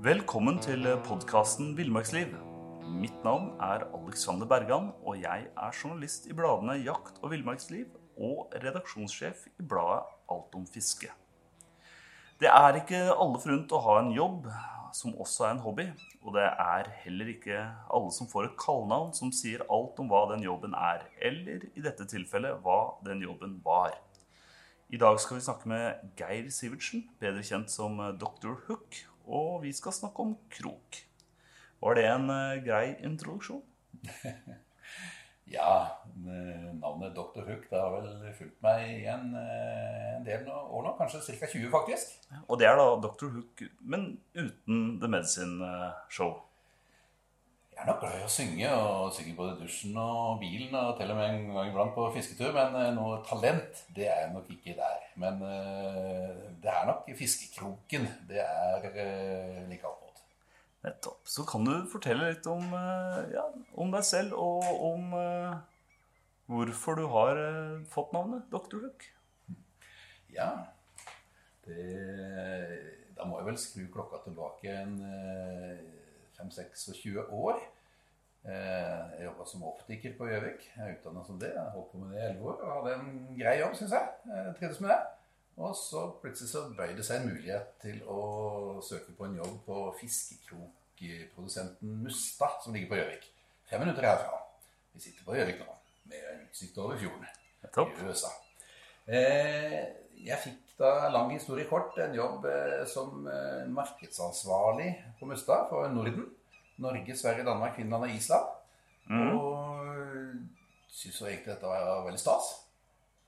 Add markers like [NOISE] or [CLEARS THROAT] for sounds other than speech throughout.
Velkommen til podkasten Villmarksliv. Mitt navn er Alexander Bergan, og jeg er journalist i bladene Jakt og villmarksliv og redaksjonssjef i bladet Alt om fiske. Det er ikke alle forunt å ha en jobb som også er en hobby. Og det er heller ikke alle som får et kallenavn som sier alt om hva den jobben er, eller i dette tilfellet hva den jobben var. I dag skal vi snakke med Geir Sivertsen, bedre kjent som Dr. Hook, og vi skal snakke om krok. Var det en uh, grei introduksjon? [LAUGHS] ja, navnet Dr. Hook det har vel fulgt meg i uh, en del år nå. Kanskje ca. 20, faktisk. Og det er da Dr. Hook, men uten The Medicine Show? Jeg er nok glad i å synge, og synge både i dusjen og bilen, og til og med en gang iblant på fisketur. Men noe talent, det er jeg nok ikke der. Men uh, det er nok fiskekroken. Det er uh, like attåt. Nettopp. Så kan du fortelle litt om, ja, om deg selv, og om hvorfor du har fått navnet Dr. Hook. Ja, det, Da må jeg vel skru klokka tilbake en 5-26 år. Jeg jobba som optiker på Gjøvik. Jeg er utdanna som det. Jeg holdt på med det i 11 år og hadde en grei jobb, syns jeg. jeg. Trivdes med det. Og så plutselig så bøy det seg en mulighet til å søke på en jobb på fiskekrokprodusenten Musta, som ligger på Gjøvik. Fem minutter herfra. Vi sitter på Gjøvik nå, med utsikt over fjorden i USA. Jeg fikk da, lang historie kort, en jobb som markedsansvarlig på Musta for Norden. Norge, Sverige, Danmark, Finland og Island. Mm. Og syns jo egentlig dette var veldig stas.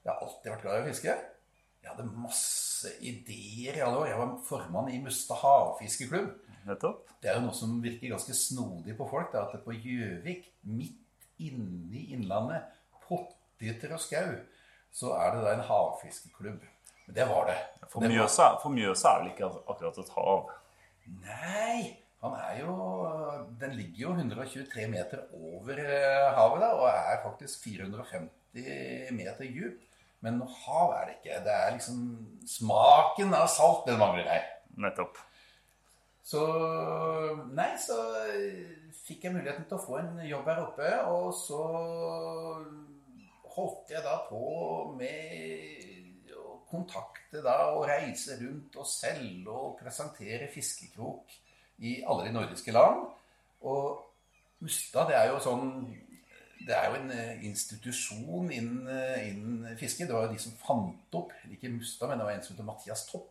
Jeg har alltid vært glad i å fiske. Jeg hadde masse ideer i alle år. Jeg var formann i Musta havfiskeklubb. Nettopp. Det er jo noe som virker ganske snodig på folk. Det er at det på Gjøvik, midt inne i Innlandet, potteter og skau, så er det da en havfiskeklubb. Men det var det. For Mjøsa, for Mjøsa er vel ikke akkurat et hav? Nei. Han er jo, den ligger jo 123 meter over havet da, og er faktisk 450 meter dyp. Men noe hav er det ikke. Det er liksom smaken av salt den mangler her. Nettopp. Så Nei, så fikk jeg muligheten til å få en jobb her oppe, og så holdt jeg da på med å kontakte da og reise rundt og selge og presentere fiskekrok i alle de nordiske land. Og Musta det er jo sånn det er jo en institusjon innen, innen fiske. Det var jo de som fant opp ikke Mustad, men det var en som het Mathias Topp.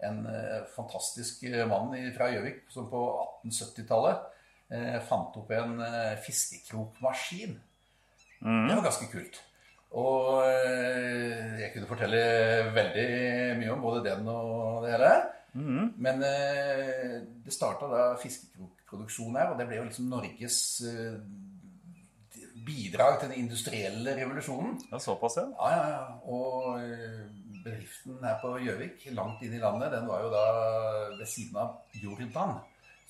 En uh, fantastisk mann fra Gjøvik som på 1870-tallet eh, fant opp en fiskekrokmaskin. Mm. Det var ganske kult. Og jeg kunne fortelle veldig mye om både den og det hele. Mm. Men det starta da fiskekrokproduksjon her, og det ble jo liksom Norges bidrag til den industrielle revolusjonen. Ja, Såpass, ja. Ja, ja, ja. Og bedriften her på Gjøvik, langt inn i landet, den var jo da ved siden av Jordan.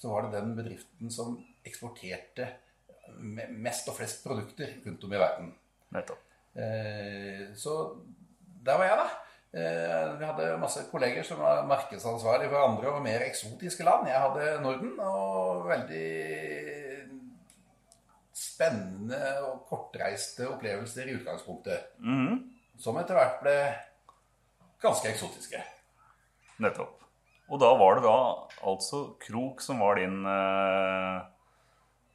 Så var det den bedriften som eksporterte mest og flest produkter rundt om i verden. Nettopp. Så der var jeg, da. Vi hadde masse kolleger som var markedsansvarlig for andre og mer eksotiske land. Jeg hadde Norden, og veldig spennende og kortreiste opplevelser i utgangspunktet. Mm. Som etter hvert ble ganske eksotiske. Nettopp. Og da var det da altså krok som var din eh,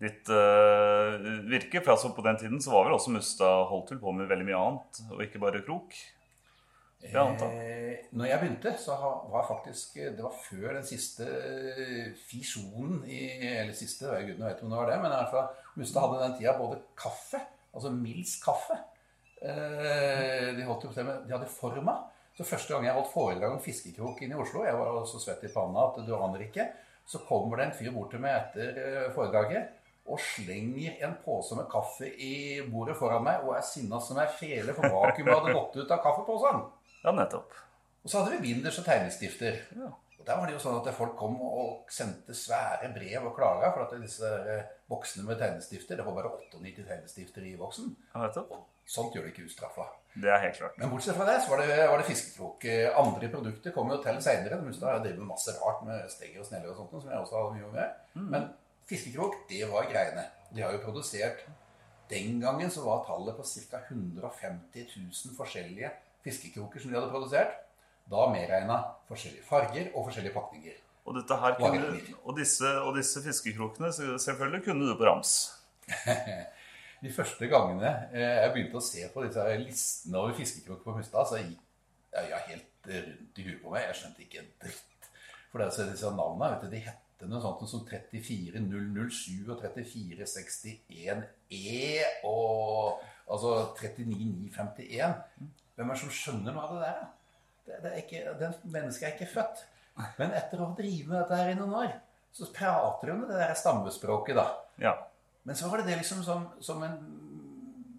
ditt eh, virke. For altså på den tiden så var vel også Mustad holdt vel på med veldig mye annet, og ikke bare krok. Eh, når jeg begynte, så var faktisk Det var før den siste eh, fisjonen i Eller siste, gudene vet om det var det, men i hvert fall Mustad hadde den tida både kaffe, altså Mills kaffe eh, De holdt jo på med De hadde forma. Så første gang jeg holdt foredrag om fiskekrok inne i Oslo, jeg var så svett i panna at du aner ikke, så kommer det en fyr bort til meg etter eh, foredraget og slenger en pose med kaffe i bordet foran meg og er sinna som ei fele, for vakuumet hadde gått ut av kaffeposen. Ja, nettopp. Og så hadde vi binders og tegnestifter. Ja. Og der var det jo sånn at folk kom og sendte svære brev og klaga for at disse eh, boksene med tegnestifter Det var bare 98 tegnestifter i boksen. Ja, nettopp. Og sånt gjør de ikke ustraffa. Det er helt klart. Men bortsett fra det så var det, var det fiskekrok. Eh, Andre produkter kom jo til seinere. Mustad har drevet med masse rart med stenger og sneller og sånt, som jeg også hadde mye med. Men fiskekrok, det var greiene. De har jo produsert Den gangen så var tallet på ca. 150 000 forskjellige fiskekroker som de hadde produsert. Da medregna forskjellige farger og forskjellige pakninger. Og, dette her kunne, og, disse, og disse fiskekrokene selvfølgelig kunne du på rams. [LAUGHS] De første gangene eh, jeg begynte å se på disse listene over fiskekroker på Mustad, så gikk øya helt eh, rundt i huet på meg. Jeg skjønte ikke en dritt. For det er disse navnene vet du, de hette noe sånt som 34007 og 3461E og altså 39951. Hvem er det som skjønner noe av det der? Det, det er ikke, den mennesket er ikke født. Men etter å drive med dette her i noen år, så prater de med det der stammespråket, da. Ja. Men så var det det liksom som, som en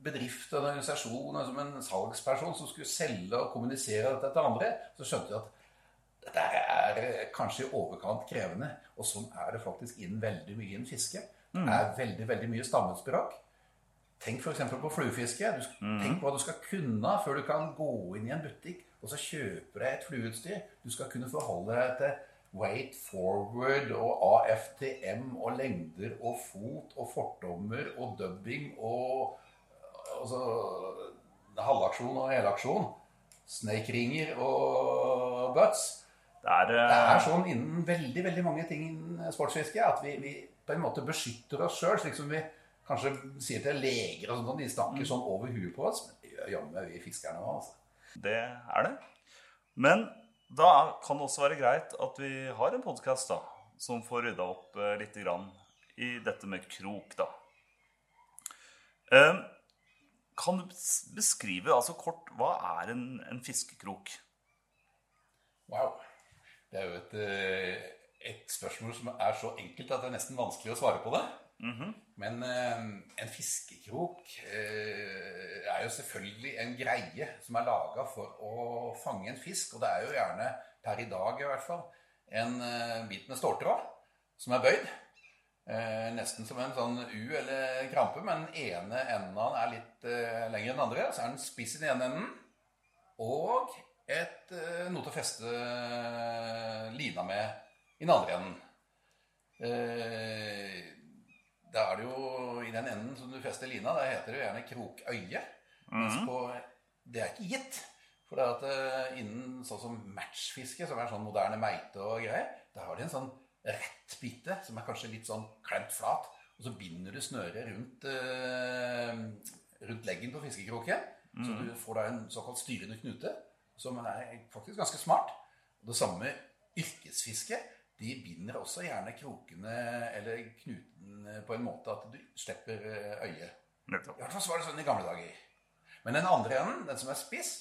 bedrift, en organisasjon, og som en salgsperson som skulle selge og kommunisere dette til andre, så skjønte jeg at dette er kanskje i overkant krevende. Og sånn er det faktisk innen veldig mye innen fiske. Det er veldig, veldig mye stammespråk. Tenk f.eks. på fluefiske. Du, sk- Tenk hva du skal kunne før du kan gå inn i en butikk og så kjøpe deg et flueutstyr. Du skal kunne forholde deg til weight forward og AFTM og lengder og fot og fortommer og dubbing og altså, halvaksjon og helaksjon. Snake-ringer og butts. Det er, Det eh, er sånn innen veldig veldig mange ting innen sportsfiske at vi, vi på en måte beskytter oss sjøl, slik som vi kanskje sier til leger og sånn, de snakker sånn over huet på oss. Men det gjør jammen vi fiskerne òg, altså. det er det. Men da kan det også være greit at vi har en podkast som får rydda opp eh, litt grann i dette med krok, da. Eh, kan du beskrive altså kort hva er en, en fiskekrok? Wow. Det er jo et, eh, et spørsmål som er så enkelt at det er nesten vanskelig å svare på det. Men eh, en fiskekrok eh, er jo selvfølgelig en greie som er laga for å fange en fisk. Og det er jo gjerne, per i dag i hvert fall, en eh, bit med ståltråd som er bøyd. Eh, nesten som en sånn U eller krampe, men den ene enden er litt eh, lengre enn den andre. Så er den spiss i den ene enden. Og et, eh, noe til å feste lina med i den andre enden. Eh, da er det jo i den enden som du fester lina, der heter det jo gjerne krokøye. Mens på Det er ikke gitt. For det er at eh, innen sånn som matchfiske, som er sånn moderne meite og greier, da har de en sånn rett bitte som er kanskje litt sånn klemt flat. Og så binder du snøret rundt, eh, rundt leggen på fiskekroken. Så du får da en såkalt styrende knute, som er faktisk ganske smart. Og det samme yrkesfiske. De binder også gjerne krokene eller knutene på en måte at du slipper eh, øyet. Nettopp. I hvert fall så var det sånn i gamle dager. Men den andre enden, den som er spiss,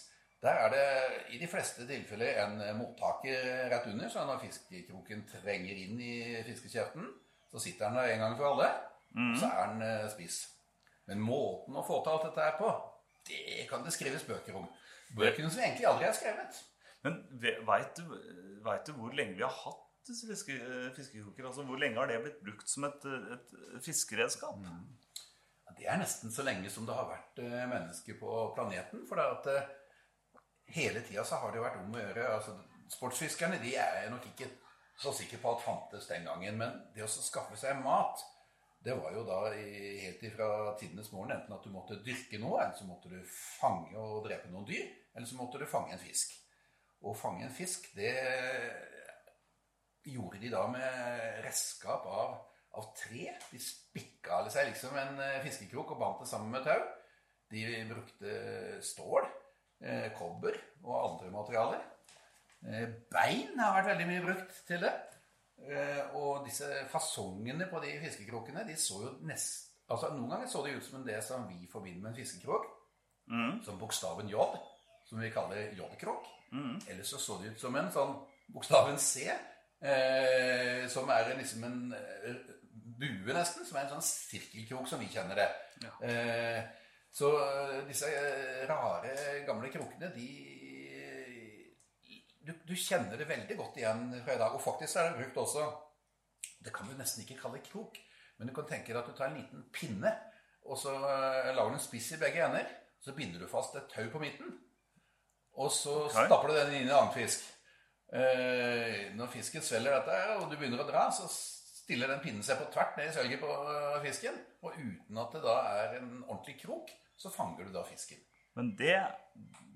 der er det i de fleste tilfeller en mottaker rett under. Så når fiskekroken trenger inn i fiskekjeften, så sitter den der en gang for alle. Mm. så er den eh, spiss. Men måten å få til alt dette her på, det kan det skrives bøker om. Bøkene som egentlig aldri er skrevet. Men veit du, vet du hvor lenge vi har hatt disse fiske, fiskekroker? Altså, hvor lenge har det blitt brukt som et, et fiskeredskap? Mm. Det er nesten så lenge som det har vært eh, mennesker på planeten. For det er at eh, hele tida så har det vært om å gjøre altså, Sportsfiskerne de er nok ikke så sikre på at fantes den gangen. Men det å skaffe seg mat, det var jo da helt ifra tidenes morgen enten at du måtte dyrke noe, eller så måtte du fange og drepe noen dyr, eller så måtte du fange en fisk. å fange en fisk, det gjorde de da med redskap av, av tre. De spikka seg liksom en eh, fiskekrok og bandt det sammen med tau. De brukte stål, eh, kobber og andre materialer. Eh, bein har vært veldig mye brukt til det. Eh, og disse fasongene på de fiskekrokene de så jo nest, altså Noen ganger så det ut som det som vi forbinder med en fiskekrok. Som bokstaven J, som vi kaller J-krok. Eller så så det ut som en sånn bokstaven C, eh, som er liksom en eh, bue, nesten. Som er en sånn sirkelkrok som vi kjenner det. Eh, så eh, disse eh, rare, gamle krokene, de du, du kjenner det veldig godt igjen fra i dag. Og faktisk er det brukt også Det kan du nesten ikke kalle krok. Men du kan tenke deg at du tar en liten pinne, og så lager du en spiss i begge ender. Så binder du fast et tau på midten. Og så okay. stapper du den inn i en annen fisk. Eh, når fisken svelger dette, og du begynner å dra, så stiller den pinnen seg på tvert ned i svelget på eh, fisken. Og uten at det da er en ordentlig krok, så fanger du da fisken. Men det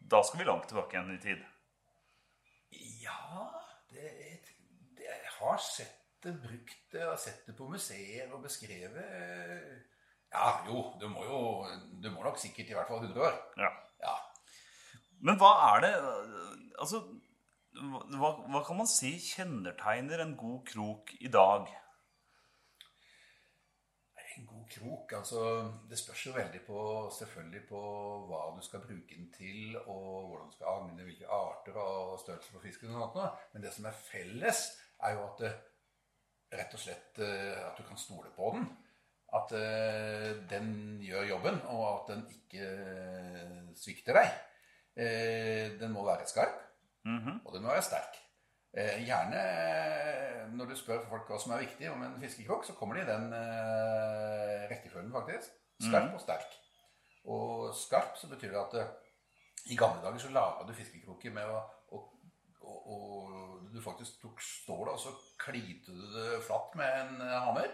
Da skal vi langt tilbake igjen i tid. Ja, det, det, jeg har sett det brukt, jeg har sett det på museer og beskrevet. Ja, jo, du må jo Du må nok sikkert i hvert fall 100 år. Ja. Ja. Men hva er det Altså, hva, hva kan man si kjennetegner en god krok i dag? En god krok, altså Det spørs jo veldig på selvfølgelig på hva du skal bruke den til, og hvordan du skal agne, hvilke arter og størrelser på fisken og sånt. Men det som er felles, er jo at det, rett og slett eh, at du kan stole på den. At eh, den gjør jobben, og at den ikke eh, svikter deg. Eh, Den må være skarp, og den må være sterk. Eh, Gjerne eh, når du spør folk hva som er viktig om en fiskekrok, så kommer de i den eh, rekkefølgen, faktisk. Skarp og sterk. Og skarp så betyr det at eh, i gamle dager så laga du fiskekroker med å, og, Du faktisk tok stålet, og så klinte du det flatt med en eh, hammer.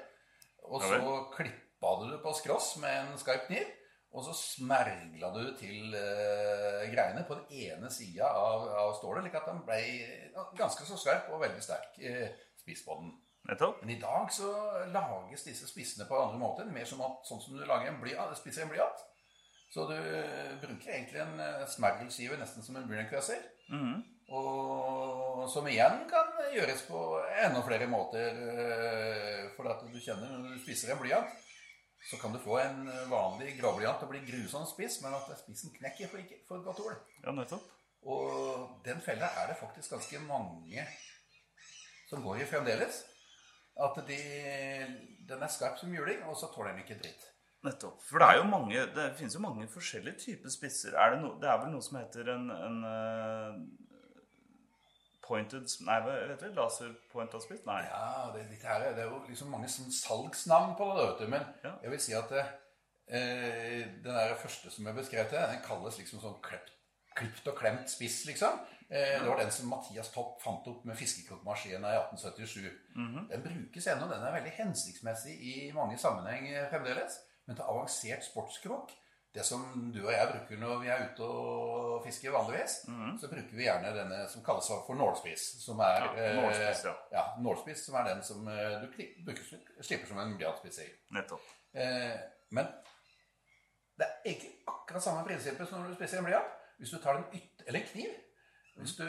Og så klippa du det på skross med en skarp kniv. Og så smergla du til eh, greiene på den ene sida av, av stålet, slik at den ble ganske så skarp og veldig sterk eh, spiss på den. Nettopp? Men i dag så lages disse spissene på andre måter. Mer som at, sånn som du lager en blyant, spisser en blyant. Så du bruker egentlig en eh, smergelskive nesten som en blyantkrøser. Og som igjen kan gjøres på enda flere måter. eh, For at du kjenner når du spisser en blyant, så kan du få en vanlig gråblyant til å bli grusomt spiss, men at spissen knekker for, ikke, for et godt ord. Ja, nettopp. Og den fella er det faktisk ganske mange som går i fremdeles. At de, den er skarp som juling, og så tåler den ikke dritt. Nettopp. For det er jo mange Det finnes jo mange forskjellige typer spisser. Er det, no, det er vel noe som heter en, en eh, pointed Nei, hva heter det? Laserpointa spiss? Nei. Ja, det, dette her, det er jo liksom mange sånn salgsnavn på det, vet du. Men Ja. jeg vil si at eh, den der første som jeg beskrev til, den kalles liksom sånn klept, klipt og klemt spiss, liksom. Eh, det var den som Mathias Topp fant opp med fiskekrokmaskinen i 1877. Den brukes ennå. Den er veldig hensiktsmessig i mange sammenheng fremdeles. Men til avansert sportskrok, det som du og jeg bruker når vi er ute og fisker vanligvis, så bruker vi gjerne denne som kalles for nålspiss. Som er, Ja, nålspiss, ja. eh, ja, nålspiss, som er den som eh, du bruker, slipper som en i. Nettopp. Eh, men det er egentlig akkurat samme prinsippet som når du spiser en blyant. Hvis du tar den yt eller en kniv Hvis du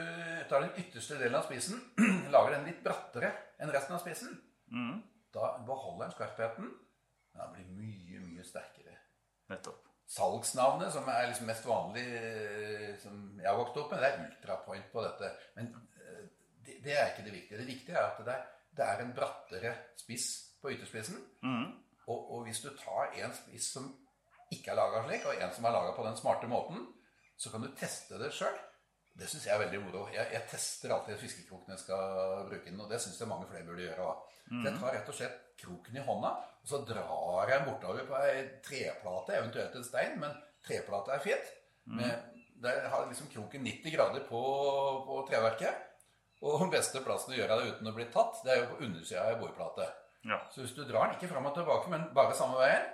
tar den ytterste delen av spissen, [CLEARS THROAT] lager den litt brattere enn resten av spissen, da beholder den skarpheten, men den blir mye, mye sterkere. Nettopp. Salgsnavnet, som er liksom mest vanlig, eh, som jeg har vokst opp med, det er Ultrapoint på dette. Men eh, det, det er ikke det viktige. Det viktige er at det er, det er en brattere spiss på ytterspissen. Og, og hvis du tar en spiss som ikke er laga slik, og en som er laga på den smarte måten, så kan du teste det sjøl. Det syns jeg er veldig moro. Jeg, jeg tester alltid fiskekroken jeg skal bruke den, og det syns jeg mange flere burde gjøre. Da. Så Jeg tar rett og slett kroken i hånda, og så drar jeg den bortover på ei treplate, eventuelt en stein, men treplate er fint. Med, der har liksom kroken 90 grader på, på treverket. Og den beste plassen å gjøre det uten å bli tatt, det er jo på undersida av ei bordplate. Ja. Så hvis du drar den ikke fram og tilbake, men bare samme veien,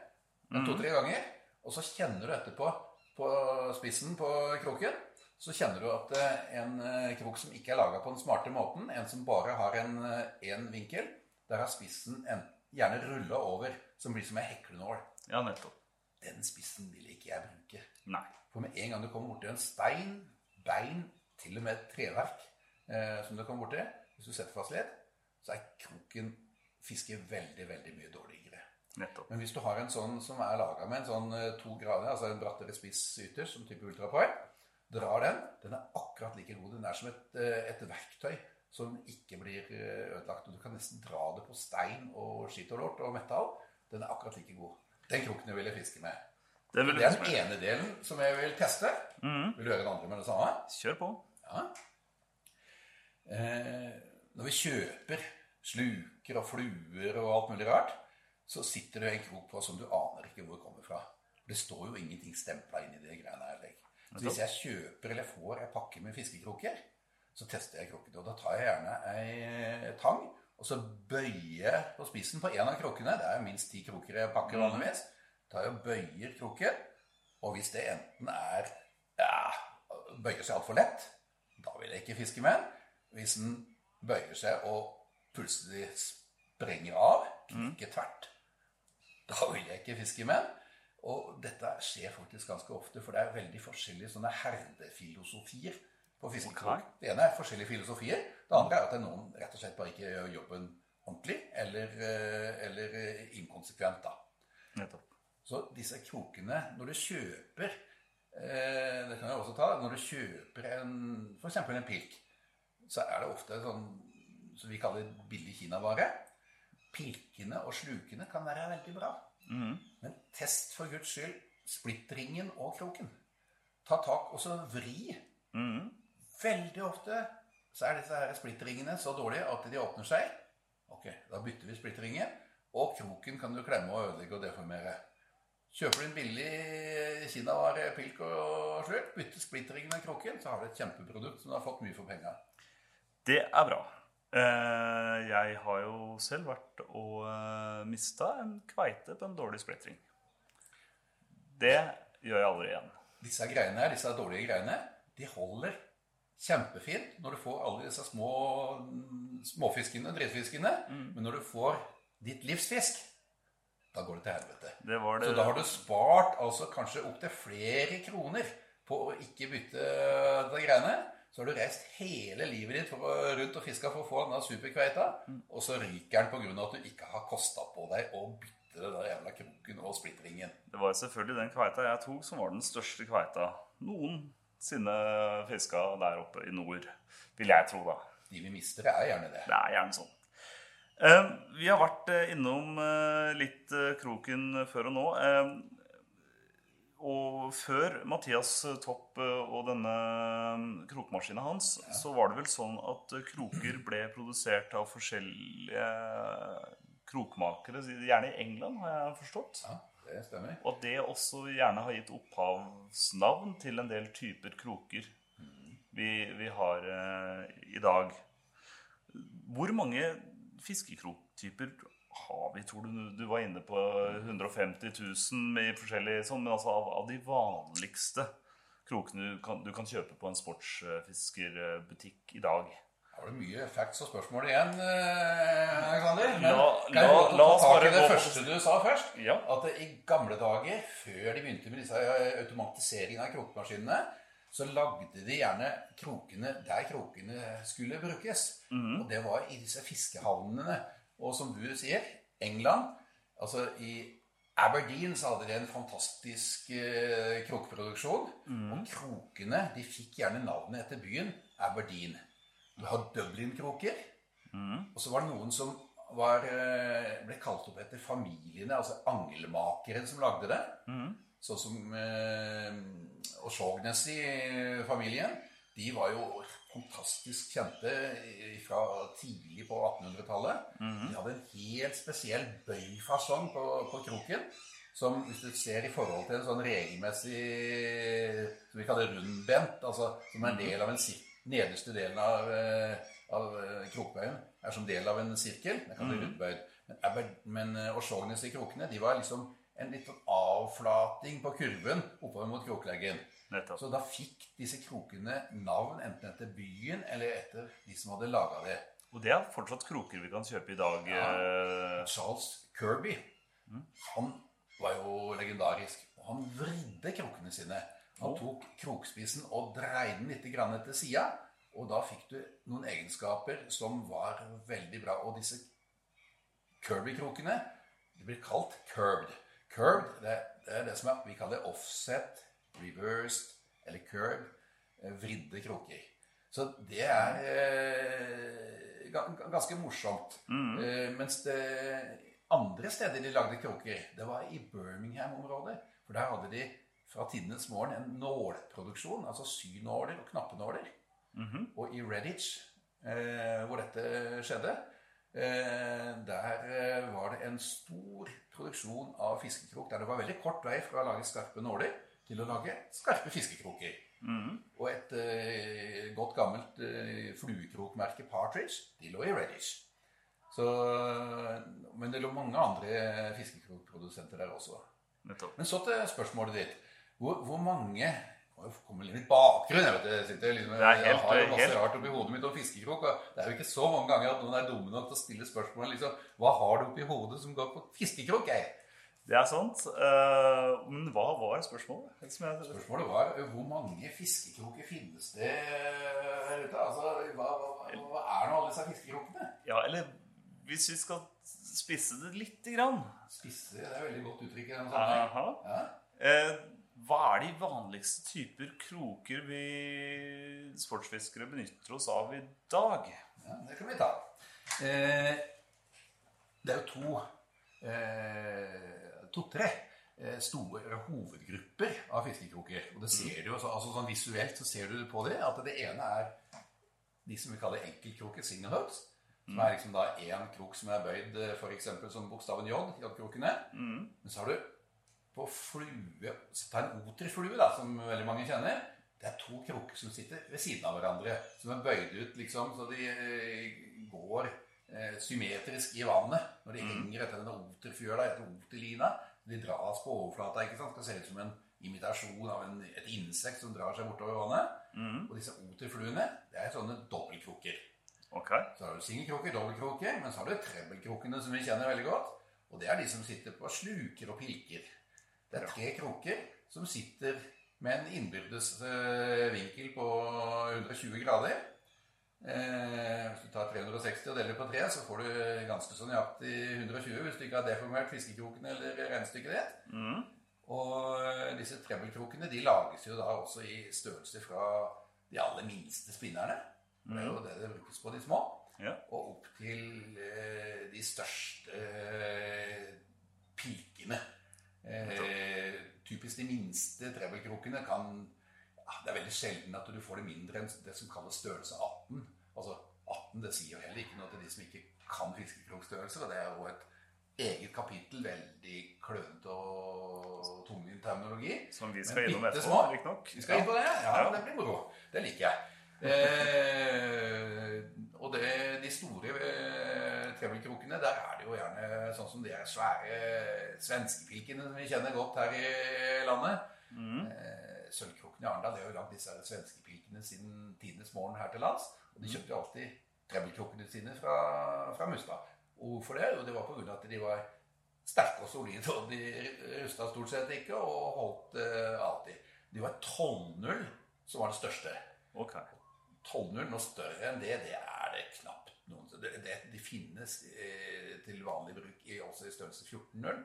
mm. to-tre ganger, og så kjenner du etterpå på spissen på kroken, så kjenner du at eh, en eh, krok som ikke er laga på den smarte måten, en som bare har en én vinkel, der har spissen en, gjerne rulla over, som blir som ei heklenål. Ja, nettopp. Den spissen vil ikke jeg bruke. Nei. For med en gang du kommer borti en stein, bein, til og med et treverk eh, som du kommer borti, hvis du setter fast ledd, så er kroken fisker veldig, veldig mye dårligere. Nettopp. Men hvis du har en sånn som er laga med en sånn eh, to grader, altså en brattere spiss ytterst, som type ultrapoil, drar den, den er akkurat like god. Den er som et, eh, et verktøy som ikke blir eh, ødelagt. Og du kan nesten dra det på stein og skitt og lort og metall. Den er akkurat like god. Den kroken jeg ville fiske med. Det vil Det er den ene delen som jeg vil teste. Vil du høre den andre med det samme? Kjør på. Ja. Eh, når vi kjøper sluker og fluer og alt mulig rart, så sitter det en krok på som du aner ikke hvor det kommer fra. Det står jo ingenting stempla inn i de greiene her. Så hvis jeg kjøper eller får ei pakke med fiskekroker, så tester jeg krukkene. Og da tar jeg gjerne ei tang, og så bøyer på spissen på en av krukkene. Det er minst ti krukker jeg pakker vanligvis. tar jeg og bøyer krukken. og hvis det enten er ja, bøyer seg altfor lett, da vil jeg ikke fiske med den. Hvis den bøyer seg og plutselig sprenger av, knekker tvert, da vil jeg ikke fiske med den. Og dette skjer faktisk ganske ofte, for det er veldig forskjellige sånne herdefilosofier på fiskekrok. Det ene er forskjellige filosofier. Det andre er at noen rett og slett bare ikke gjør jobben ordentlig, eller, eh, eller eh, inkonsekvent, da. Nettopp. Så disse krokene Når du kjøper eh, Det kan jeg også ta. Når du kjøper en, eksempel en pilk, så er det ofte sånn som vi kaller billig kinavare. Pilkene og slukene kan være veldig bra. Men test for guds skyld splittringen og kroken. Ta tak og så vri. Veldig ofte så er disse her splitteringene så dårlige at de åpner seg. Ok, da bytter vi splitteringen, Og kroken kan du klemme og ødelegge og deformere. Kjøper du en billig kinavare, pilk og slurk, bytter splitteringen av kroken, så har du et kjempeprodukt som du har fått mye for penga. Det er bra. Eh, Jeg har jo selv vært og eh, mista en kveite på en dårlig splittering. Det gjør jeg aldri igjen. Disse greiene her, disse dårlige greiene, de holder kjempefint når du får alle disse små småfiskene, drittfiskene. Men når du får ditt livsfisk, da går det til helvete. Det var det Så da har du spart altså kanskje opptil flere kroner på å ikke bytte de greiene. Så har du reist hele livet ditt å, rundt og fiska for å få denne superkveita, og så ryker den pga. at du ikke har kosta på deg å bytte den der jævla kroken og splittringen. Det var selvfølgelig den kveita jeg tok, som var den største kveita noensinne fiska der oppe i nord. Vil jeg tro, da. De vi mister, er gjerne det. Det er gjerne sånn. Eh, Vi har vært eh, innom eh, litt kroken før og nå. Og før Mathias Topp og denne krokmaskina hans, så var det vel sånn at kroker ble produsert av forskjellige krokmakere, gjerne i England, har jeg forstått. Ja, det stemmer. Og det også gjerne har gitt opphavsnavn til en del typer kroker vi, vi har eh, i dag. Hvor mange fiskekroktyper har vi? Tror du du var inne på 150 000 i forskjellige sånn, men altså av, av de vanligste krokene du kan, du kan kjøpe på en sportsfiskerbutikk i dag? Har du mye facts og spørsmål igjen, eh, Alexander? Men La- kan jeg ta oss tak bare i det første du sa først? Ja. At i gamle dager, før de begynte med disse automatiseringene automatiseringen av krokmaskinene, så lagde de gjerne krokene der krokene skulle brukes. Og det var i disse fiskehavnene. Og som du sier, England Altså i Aberdeen så hadde de en fantastisk eh, krokproduksjon. Og krokene de fikk gjerne navnet etter byen Aberdeen. Du har Dublin-kroker. Og så var det noen som var, eh, ble kalt opp etter familiene, altså angelmakeren som lagde det. Sånn som eh, Oshognessy-familien. De var jo fantastisk kjente fra tidlig på 1800-tallet. De hadde en helt spesiell bøyfasong på, på kroken. Som hvis du ser i forhold til en sånn regelmessig som vi kaller rundbent, altså som er en del av en sir nederste delen av, eh, av eh, krokbøyen, er som del av en sirkel. Det kan bli rundbøyd. Men, Aber- men eh, Oshognessy-krokene de var liksom en litt sånn avflating på kurven oppover mot krokleggen. Nettopp. Så da fikk disse krokene navn enten etter byen eller etter de som hadde laga det. Og det er fortsatt kroker vi kan kjøpe i dag. Ja. Charles Kirby, han var jo legendarisk. Og han vridde krokene sine. Han tok krokspissen og dreide den litt grann til sida. Og da fikk du noen egenskaper som var veldig bra. Og disse Kirby-krokene de blir kalt curbed. Curbed det, det er det som er, vi kaller offset, reversed eller curved. eh, Vridde kroker. Så det er eh, ga- ga- ganske morsomt. Eh, mens det andre steder de lagde kroker, det var i Birmingham-området. For der hadde de fra tidenes morgen en nålproduksjon, altså synåler og knappenåler. Og i Redditch, eh, hvor dette skjedde, eh, der eh, var det en stor produksjon av fiskekrok, der det var veldig kort vei fra å lage skarpe nåler til å lage skarpe fiskekroker. Og et eh, godt gammelt eh, fluekrokmerke, Partridge, de lå i Redditch. Så, men det lå mange andre fiskekrokprodusenter der også. Nettopp. Men så til spørsmålet ditt. Hvor, hvor mange må jo komme litt bakgrunn. Jeg vet, jeg sitter liksom, Det er helt- jeg har masse helt- rart oppi hodet mitt om fiskekrok. og Det er jo ikke så mange ganger at noen er dumme nok til å stille spørsmål liksom, Hva har du oppi hodet som går på fiskekrok? Jeg? Det er sant. eh, men hva var spørsmålet? Som jeg, Spørsmålet var hvor mange fiskekroker finnes det her ute? Altså, hva, hva, hva er nå alle disse fiskekrokene? ja, eller hvis vi skal spisse det lite grann Spisse, det er et veldig godt uttrykk i den sammenheng. Ja. Hva er de vanligste typer kroker vi sportsfiskere benytter oss av i dag? Ja, det kan vi ta. Eh, det er jo to eh, to-tre eh, store hovedgrupper av fiskekroker. Og det ser du jo, altså sånn visuelt så ser du på det, at det ene er de som vi kaller enkeltkroker, single hooks. Som er liksom da én krok som er bøyd eh, for eksempel som bokstaven J, J-krokene. Men så har du på flue så Ta en oterflue, da, som veldig mange kjenner. Det er to krukker som sitter ved siden av hverandre. Som er bøyd ut, liksom, så de eh, går eh, symmetrisk i vannet. Når de henger etter denne oterfjøla, etter oterlina. De dras på overflata. ikke sant? Skal se ut som en imitasjon av en, et insekt som drar seg bortover vannet. Og disse oterfluene, det er sånne dobbeltkrukker. Okay. Så har du singelkrukker, dobbeltkrukker, men så har du trebbelkrukkene, som vi kjenner veldig godt. Og det er de som sitter på sluker og pilker. Det er tre kroker som sitter med en innbyrdes eh, vinkel på 120 grader. Eh, hvis du tar 360 og deler på tre, så får du ganske så nøyaktig 120 hvis du ikke har deformert fiskekroken eller regnestykket ditt. Og eh, disse trebbelkrokene de lages jo da også i størrelse fra de aller minste spinnerne. Det er jo det det brukes på de små. Ja. Og opp til eh, de største pilkene. Eh, typisk de minste trevelkrokene kan ja, Det er veldig sjelden at du får det mindre enn det som kalles størrelse 18. Altså 18 det sier jo heller ikke noe til de som ikke kan fiskekrokstørrelser. Og det er jo et eget kapittel. Veldig klønete og tungvint terminologi. Som vi skal innom etterpå, riktignok. Vi skal inn på det? Ja, Ja. det blir moro. Det liker jeg. Eh, og det, de store trevelkrokene, trebbelkrokene, der er det jo gjerne sånn som de er svære svenskepilkene som vi kjenner godt her i landet. Eh, Sølvkrokene i Arendal har jo lagd disse svenskepilkene siden tidenes morgen her til lands. Og de kjøpte jo alltid trebbelkrokene sine fra, fra Mustad. Og hvorfor det? Jo, det var av at de var sterke og solide, og de rusta stort sett ikke og holdt eh, alltid. De var 12-0 som var det største. Ok. 12-0 noe større enn det, det er det knapt noen det, det, De finnes eh, til vanlig bruk i, også i størrelse 14-0,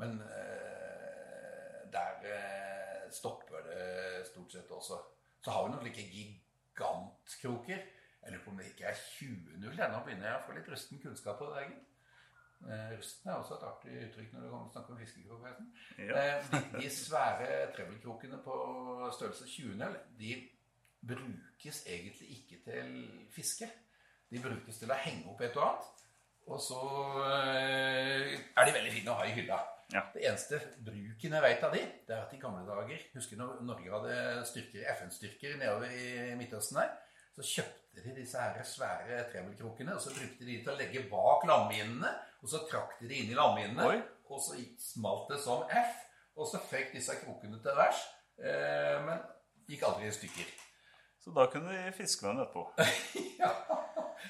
men eh, der eh, stopper det stort sett også. Så har vi noen like gigantkroker. Jeg lurer på om det ikke er 20-0. ja. Nå begynner jeg å få litt rusten kunnskap på det. Egentlig. Eh, rusten er også et artig uttrykk når det kommer til å snakke om fiskekrok. Ja. Eh, de, de svære trevelkrokene på størrelse 20-0, de brukes egentlig ikke til fiske. De brukes til å henge opp et og annet. Og så eh, er de veldig fine å ha i hylla. Ja. Det eneste bruken jeg vet av de, det er at i gamle dager Husker når Norge hadde styrker, FN-styrker nedover i Midtøsten der? Så kjøpte de disse her svære trebbelkrokene, og så brukte de til å legge bak landminene. Og så trakk de det inn i landminene, Oi. og så smalt det som F. Og så fikk disse krokene til værs Eh, men gikk aldri i stykker. Så da kunne vi fiske med den etterpå. [LAUGHS] ja.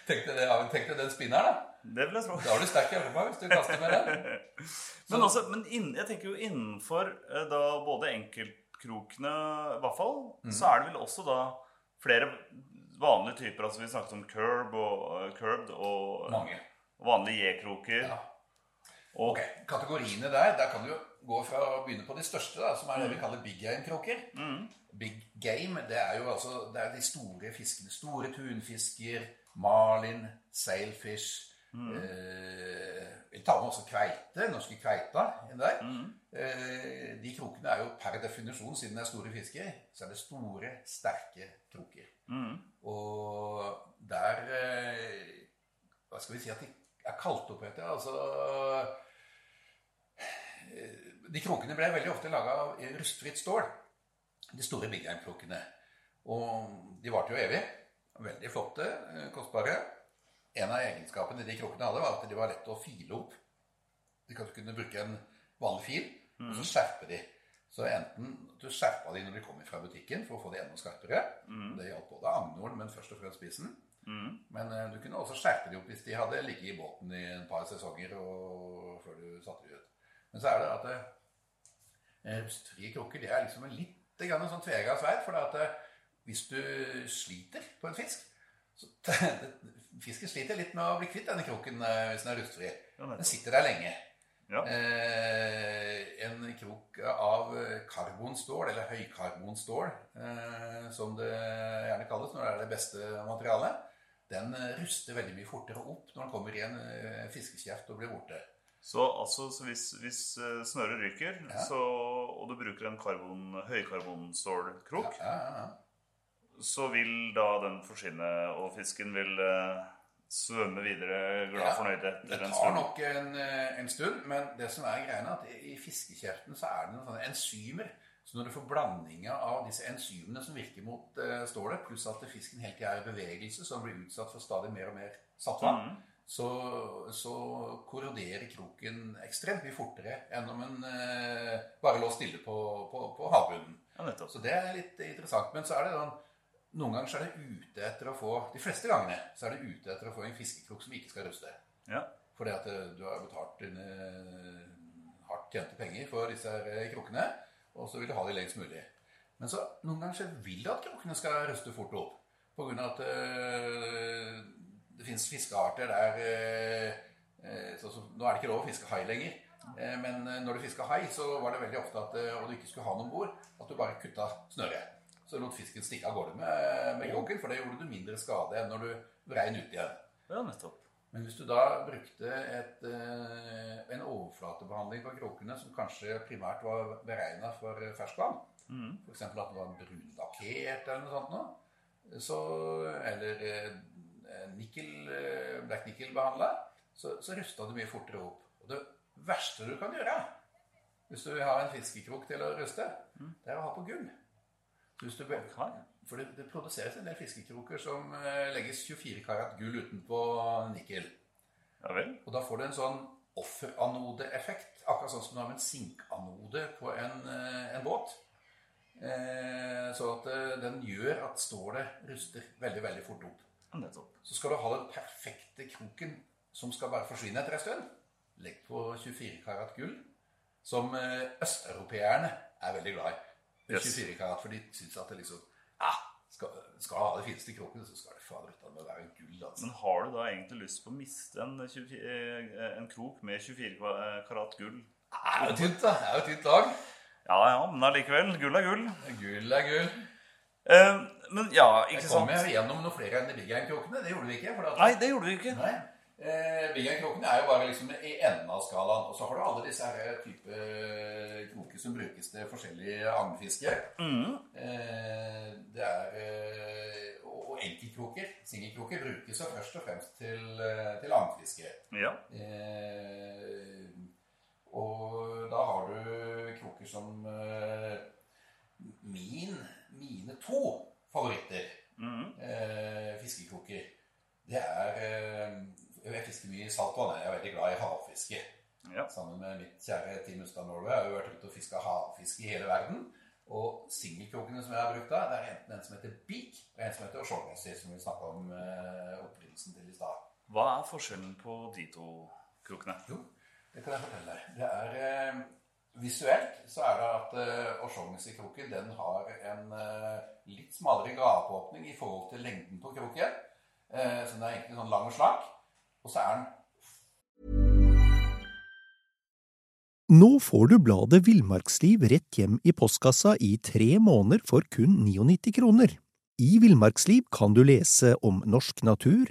Tenkte det, tenkte den spinneren, da. Det vil jeg tro. Da har du sterk hjemmefag hvis du kaster med den. [LAUGHS] Men, også, men inn, jeg tenker jo innenfor eh, da både enkeltkrokene, i hvert fall, Mm. så er det vel også da flere vanlige typer. Altså vi snakket om curb og uh, curbed og Mange. vanlige J-kroker. Ja. Og Ok, Kategoriene der, der kan du jo gå fra å begynne på de største, da, som er det vi kaller big game-kråker. Big game, det er jo altså det er de store fiskene. Store tunfisker, marlin, sailfish. Eh, vi tar med også kveite, norske kveita inn der. Eh, de krokene er jo per definisjon, siden det er store fisker, så er det store, sterke kroker. Og der eh, Hva skal vi si at de er kalt opp etter? Altså eh, De krokene ble veldig ofte laga av rustfritt stål. De store big game-krokene. Og de varte jo evig. Veldig flotte, eh, kostbare. En av egenskapene de krukkene hadde, var at de var lette å file opp. De kunne bruke en vanlig fil, og så skjerpe de. Så enten du skjerpa de når de kom fra butikken for å få de enda skarpere. Det gjaldt både agnoren, men først og fremst spissen. Men eh, du kunne også skjerpe de opp hvis de hadde ligget i båten i en par sesonger og, før du satte de ut. Men så er det at eh, rustfrie krukker det er liksom en litt grann sånn tvega sverd. For at eh, hvis du sliter på en fisk så [LAUGHS] Fisken sliter litt med å bli kvitt denne kroken eh, hvis den er luftfri. Den sitter der lenge. Ja. Eh, en krok av karbonstål, eller høykarbonstål, eh, som det gjerne kalles når det er det beste materialet, den ruster veldig mye fortere opp når den kommer i en eh, fiskekjeft og blir borte. Så, altså, så hvis, hvis snøret ryker, Ja. så, og du bruker en karbon, høykarbonstålkrok, Ja, ja, ja. så vil da den forsvinne, og fisken vil eh, svømme videre glad fornøyd Det etter en tar nok en, eh, en stund, men det som er greia, er at i fiskekjeften så er det noen sånne enzymer. Så når du får blandinga av disse enzymene som virker mot eh, stålet, pluss at fisken hele tida er i bevegelse, så den blir utsatt for stadig mer og mer saltvann, så, så korroderer kroken ekstremt mye fortere enn om en eh, bare lå stille på, på, på havbunnen. Ja. Så det er litt interessant. Men så er det sånn Noen ganger så er det ute etter å få De fleste gangene så er det ute etter å få en fiskekrok som ikke skal ruste. Ja. Fordi at eh, du har betalt dine eh, hardt tjente penger for disse eh, krokene, og så vil du ha de lengst mulig. Men så noen ganger så vil du at krokene skal ruste fort opp. På grunn av at det finnes fiskearter der eh, eh, så, så, Nå er det ikke lov å fiske hai lenger. Eh, men når du fiska hai, så var det veldig ofte at og du ikke skulle ha noe om bord, at du bare kutta snøret. Så lot fisken stikke av gårde med, med kroken, for det gjorde du mindre skade enn når du vrei den ut igjen. ja, nettopp. Men hvis du da brukte et, en overflatebehandling på krokene som kanskje primært var beregna for ferskvann, Mm. f.eks. at den var brunlakkert eller noe sånt, nå, så, eller nikkel, eh, black nickel-behandla, så, så rusta det mye fortere opp. Og det verste du kan gjøre hvis du vil ha en fiskekrok til å ruste, det er å ha på gull. Du, for det, det produseres en del fiskekroker som eh, legges 24 karat gull utenpå nikkel. Ja. Og da får du en sånn offeranodeeffekt, akkurat sånn som du har med en sinkanode på en, eh, en båt. Eh, så at eh, den gjør at stålet ruster veldig, veldig fort opp. Så skal du ha den perfekte kroken som skal bare forsvinne etter en stund. Legg på 24 karat gull, som eh, østeuropeerne er veldig glad i. Yes. 24 karat, for de syns at det liksom ah, skal, skal ha det fineste kroken, så skal det fader ut av det være gull. altså. Men har du da egentlig lyst på å miste en, 24, eh, en krok med 24 karat gull? Det er jo tynt, da. Det er jo tynt lag. Ja ja, men allikevel. Gull er gull. Gull er gull. Eh, men ja, ikke Jeg sant? kom sant? gjennom noe flere enn de Big Gang-krokene. Det gjorde vi ikke. For at, Nei, det gjorde vi ikke. Nei. Eh, Big Gang-krokene er jo bare liksom i enden av skalaen. Og så har du alle disse her type kroker som brukes til forskjellig agnfiske. Eh, det er eh, Og enkeltkroker, singelkroker, brukes jo først og fremst til, eh, til agnfiske. Ja. Eh, og da har du kroker som eh, min, mine to favoritter eh, fiskekroker. Det er eh, Jeg fisker mye i saltvann. Jeg er veldig glad i havfiske. Ja. Sammen med mitt kjære Team Ustad Norway har vi vært ute og fiska havfiske i hele verden. Og singelkrokene som jeg har brukt da, det er enten en som heter Beak, og en som heter O'Shaughnessy, som vi snakka om eh, opprinnelsen til i stad. Hva er forskjellen på de to krokene? Jo, det kan jeg fortelle deg. Det er eh, Visuelt så er det at eh, O'Shaughnessy-kroken den har en eh, litt smalere gapeåpning i forhold til lengden på kroken. Eh, så den er egentlig sånn lang og slank. Og så er den Nå får du bladet Villmarksliv rett hjem i postkassa i tre måneder for kun 99 kroner. I Villmarksliv kan du lese om norsk natur,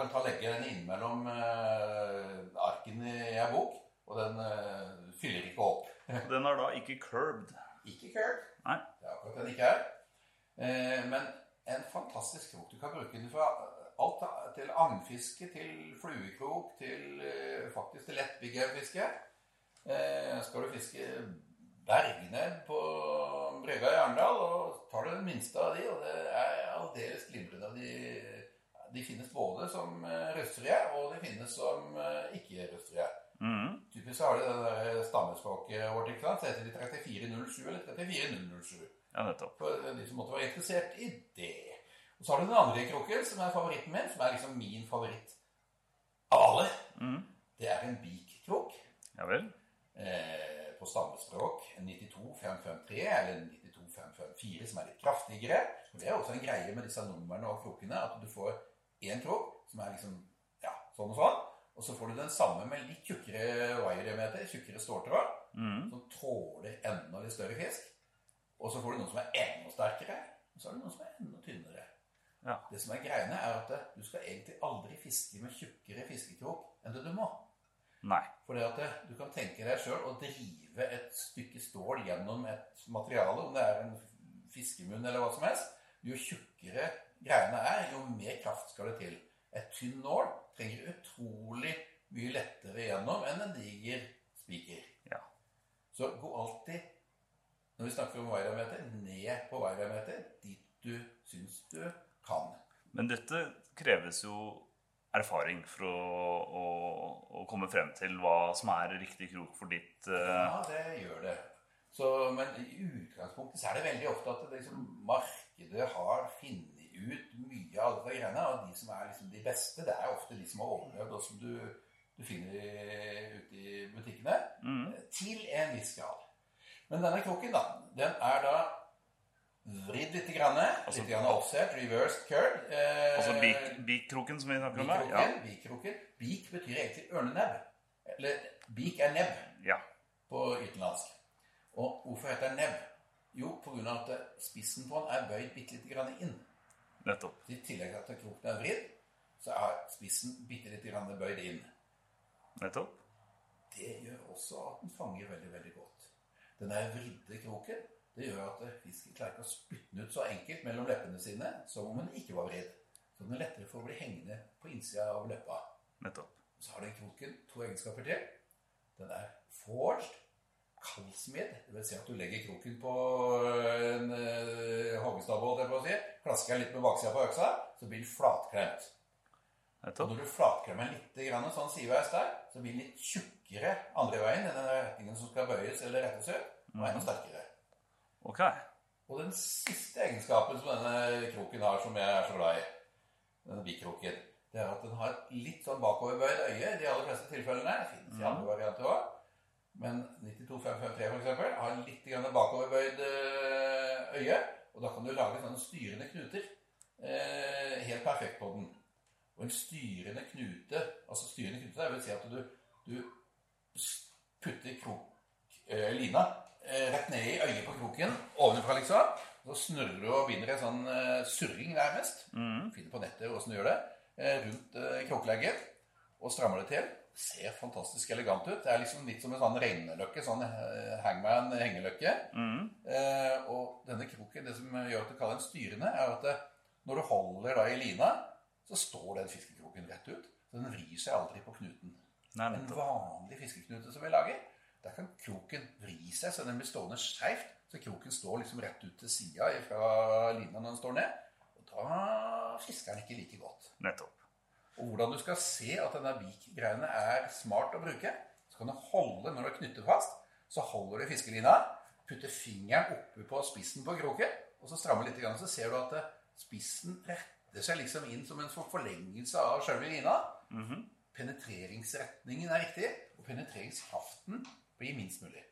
Kan ta legge den innimellom uh, arkene i ei bok, og den uh, fyller ikke opp. Den er da ikke curbed. Ikke curbed. Nei. Det er akkurat den ikke er. Uh, men en fantastisk krok. Du kan bruke den fra alt til agnfiske, til fluekrok, til uh, faktisk til lettbiggerfiske. Eh, skal du fiske bergene på brygga i Arendal, og tar du den minste av de, og det er aldeles glimrende. De, de finnes både som eh, røstfrie, og de finnes som eh, ikke-røstfrie. Mm. Typisk så har de det der stammespråket vårt, ikke sant? Så heter de 3407 eller 34007. Ja, nettopp. For de som måtte være interessert i det. Og så har du den andre krukken, som er favoritten min, som er liksom min favoritt av alle. Mm. Det er en beak-krok. Ja vel. Eh, på stammespråk en 92553 eller en 92554, som er litt kraftigere. Og Det er også en greie med disse numrene og krokene, at du får én krok som er liksom ja, sånn og sånn. Og så får du den samme med litt tjukkere wiremeter, tjukkere ståltråd, mm. som tåler enda litt større fisk. Og så får du noen som er enda sterkere, og så har du noen som er enda tynnere. Ja. Det som er greiene, er at du skal egentlig aldri fiske med tjukkere fiskekrok enn det du må. Nei. For det at du kan tenke deg sjøl å drive et stykke stål gjennom et materiale, om det er en fiskemunn eller hva som helst. Jo tjukkere greiene er, jo mer kraft skal det til. Et tynn nål trenger utrolig mye lettere gjennom enn en diger spiker. Ja. Så gå alltid, når vi snakker om wirediameter, ned på wirediameter dit du syns du kan. Men dette kreves jo erfaring for å, å, å komme frem til hva som er riktig krok for ditt uh... Ja, det gjør det. Så, men i utgangspunktet så er det veldig ofte at det liksom, markedet har funnet ut mye av dette greiene. Og de som er liksom de beste, det er ofte de som har overlevd, og som du, du finner ute i butikkene. Mm. Til en viss grad. Men denne kroken, da, den er da vridd litt, grann, Altså- litt grann offset, reversed curd. Eh, Altså bikkroken som vi snakker om her? Bikkroken. Bik betyr egentlig ørnenebb. Eller bik er nebb Ja. ja. på utenlandsk. Og hvorfor heter den nebb? Jo, pga. at spissen på den er bøyd bitte lite grann inn. Nettopp. I tillegg til at kroken er vridd, så er spissen bitte litt grann bøyd inn. Nettopp. Det gjør også at den fanger veldig, veldig godt. Den er vridde kroken. Det gjør at fisken klarer ikke å spytte den ut så enkelt mellom leppene sine som om den ikke var vridd. Så den er lettere for å bli hengende på innsida av leppa. Nettopp. Så har den kroken to egenskaper til. Den er forged, kaldsmidd. Det vil si at du legger kroken på en uh, hoggestabbe, på å si. Klasker litt med baksida på øksa, så blir den flatklemt. Når du flatklemmer litt grann, sånn sideveis der, så blir den litt tjukkere andre veien enn den retningen som skal bøyes eller rettes ut, og enda sterkere. Okay. Og den siste egenskapen som denne kroken har, som jeg er så glad i, denne bikroken, det er at den har et litt sånn bakoverbøyd øye i de aller fleste tilfellene. Det finnes i andre varianter også. Men 92553 for eksempel har litt grann bakoverbøyd eh, øye, og da kan du lage sånne styrende knuter eh, helt perfekt på den. Og en styrende knute Altså styrende knute det vil si at du, du putter krok, eh, lina eh, rett ned i øyet på kroken ovenfra, liksom. Så snurrer du og binder en sånn surring nærmest. Finner på nettet åssen du gjør det. Rundt eh, krokleggen. Og strammer det til. Ser fantastisk elegant ut. Det er liksom litt som en sånn regneløkke. Sånn eh, hangman hengeløkke. Eh, og denne kroken, det som gjør at du kaller den styrende, er at det, når du holder da i lina, så står den fiskekroken rett ut. Så den vrir seg aldri på knuten. Nei, En vanlig fiskeknute som vi lager, der kan kroken vri seg så den blir stående skeivt. Så kroken står liksom rett ut til sida fra lina når den står ned. Og da fisker den ikke like godt. nettopp. Og hvordan du skal se at denne Vik-greiene er smart å bruke, så kan du holde når du knytter fast, så holder du fiskelina, putter fingeren oppe på spissen på kroken, og så strammer litt, så ser du at eh, spissen retter seg liksom inn som en forlengelse av sjølve lina. Penetreringsretningen er riktig, og penetreringskraften blir minst mulig.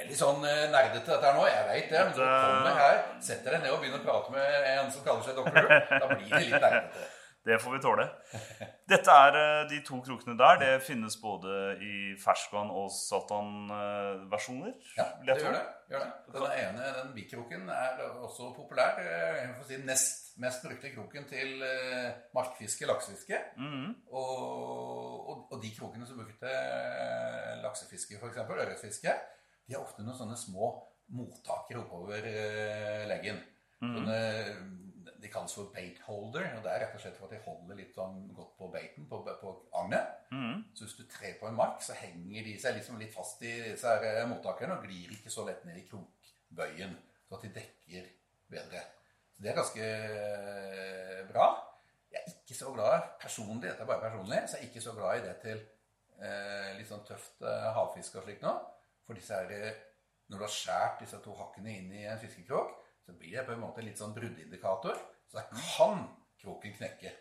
Veldig sånn eh, nerdete dette her nå, jeg vet det, men så kommer her, setter deg ned og begynner å prate med en som kaller seg doktor, da blir det litt nerdete. Det får vi tåle. Dette er eh, de to krokene der. Det finnes både i ferskvann- og saltvann-versjoner. Ja, det gjør det. Gjør det. Den ene, den bikroken, er også populær. eh, Jeg får si nest mest brukte kroken til eh, markfiske, laksefiske. Mhm. Og, og, og de krokene som eh, laksefiske, f.eks. ørretfiske, de har ofte noen sånne små mottakere oppover leggen. Sånne, de kalles for bait holder, og det er rett og slett for at de holder litt sånn godt på baiten, på, på agnet. Mm. Så hvis du trer på en mark, så henger de seg liksom litt fast i disse her eh, mottakerne og glir ikke så lett ned i krokbøyen, så at de dekker bedre. Så det er ganske eh, bra. Jeg er ikke så glad personlig, dette er bare personlig, så jeg er ikke så glad i det til eh, litt sånn tøft eh, havfiske og slikt nå. For disse her, eh, når du har skåret disse to hakkene inn i en fiskekrok, så blir det på en måte en litt sånn bruddindikator. Så da kan kroken knekke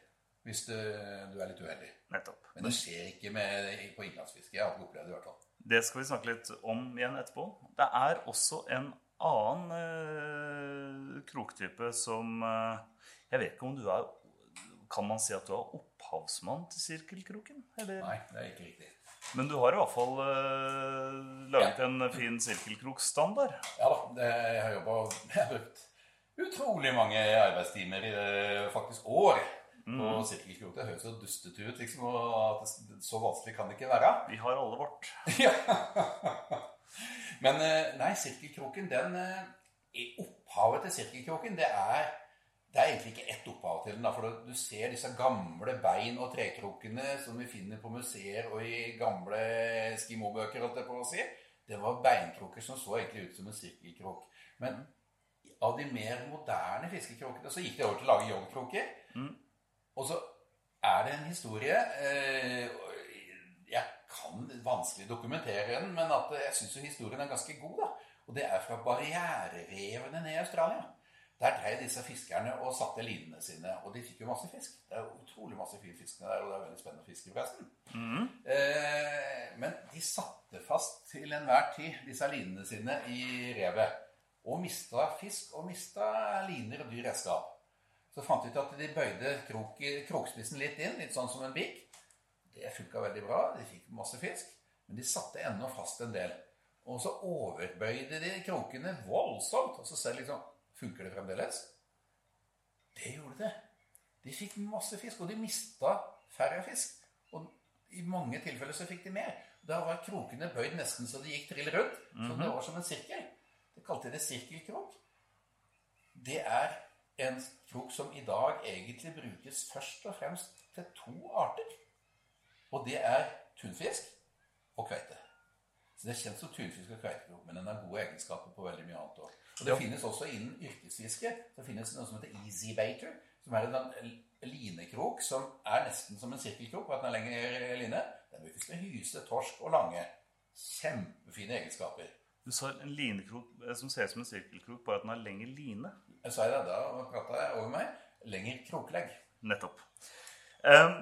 hvis du, du er litt uheldig. Nettopp. Men det skjer ikke med, på innlandsfiske. Jeg har ikke opplevd det i hvert fall. Det skal vi snakke litt om igjen etterpå. Det er også en annen eh, kroktype som eh, Jeg vet ikke om du er Kan man si at du er opphavsmann til sirkelkroken? Eller? Nei, det er ikke riktig. Men du har i hvert fall eh, laget en fin sirkelkrokstandard. Ja da, det, jeg har jobba brukt utrolig mange arbeidstimer i faktisk år på sirkelkrok. Det høres så dustete ut, liksom, og at det, så vanskelig kan det ikke være. Vi har alle vårt. [LAUGHS] Ja. Men eh, nei, sirkelkroken, den eh, i Opphavet til sirkelkroken, det er det er egentlig ikke ett opphav til den. da, for du- ser disse gamle bein- og trekrokene som vi finner på museer og i gamle skimobøker. holdt jeg på å si. Det var beinkrukker som så egentlig ut som en sirkelkrok. Men av de mer moderne fiskekrokene så gikk de over til å lage yoghurtkroker. Og så er det en historie eh, Jeg kan vanskelig dokumentere den, men at jeg syns historien er ganske god. da. Og det er fra barriererevene ned i Australia. Der drev disse fiskerne og satte linene sine, og de fikk jo masse fisk. Det er jo utrolig masse fin fisk der, og det er veldig spennende å fiske, forresten. Eh, men de satte fast til enhver tid disse linene sine i revet. Og mista fisk og mista liner og dyr redskap. Så fant de ut at de bøyde krok, krokspissen litt inn, litt sånn som en bik. Det funka veldig bra. De fikk masse fisk. Men de satte ennå fast en del. Og så overbøyde de krokene voldsomt. Og så ser de liksom Funker det fremdeles? Det gjorde det. De fikk masse fisk, og de mista færre fisk. Og i mange tilfeller så fikk de mer. Da var krokene bøyd nesten så de gikk trill rundt. Så det var som en sirkel. Det kalte de sirkelkrok. Det er en krok som i dag egentlig brukes først og fremst til to arter. Og det er tunfisk og kveite. Så det er kjent som tunfisk og kveitekrok, men den har gode egenskaper på veldig mye annet òg. Og det finnes også innen yrkesfiske. Så finnes noe som heter easy baiter, som er en sånn linekrok som er nesten som en sirkelkrok, bare at den er lengre line. Den brukes til hyse, torsk og lange. Kjempefine egenskaper. Du sa en linekrok eh, som ser ut som en sirkelkrok, bare at den har lengre line. Jeg sa det, da prata jeg over meg. Lenger kroklegg. Nettopp. Um,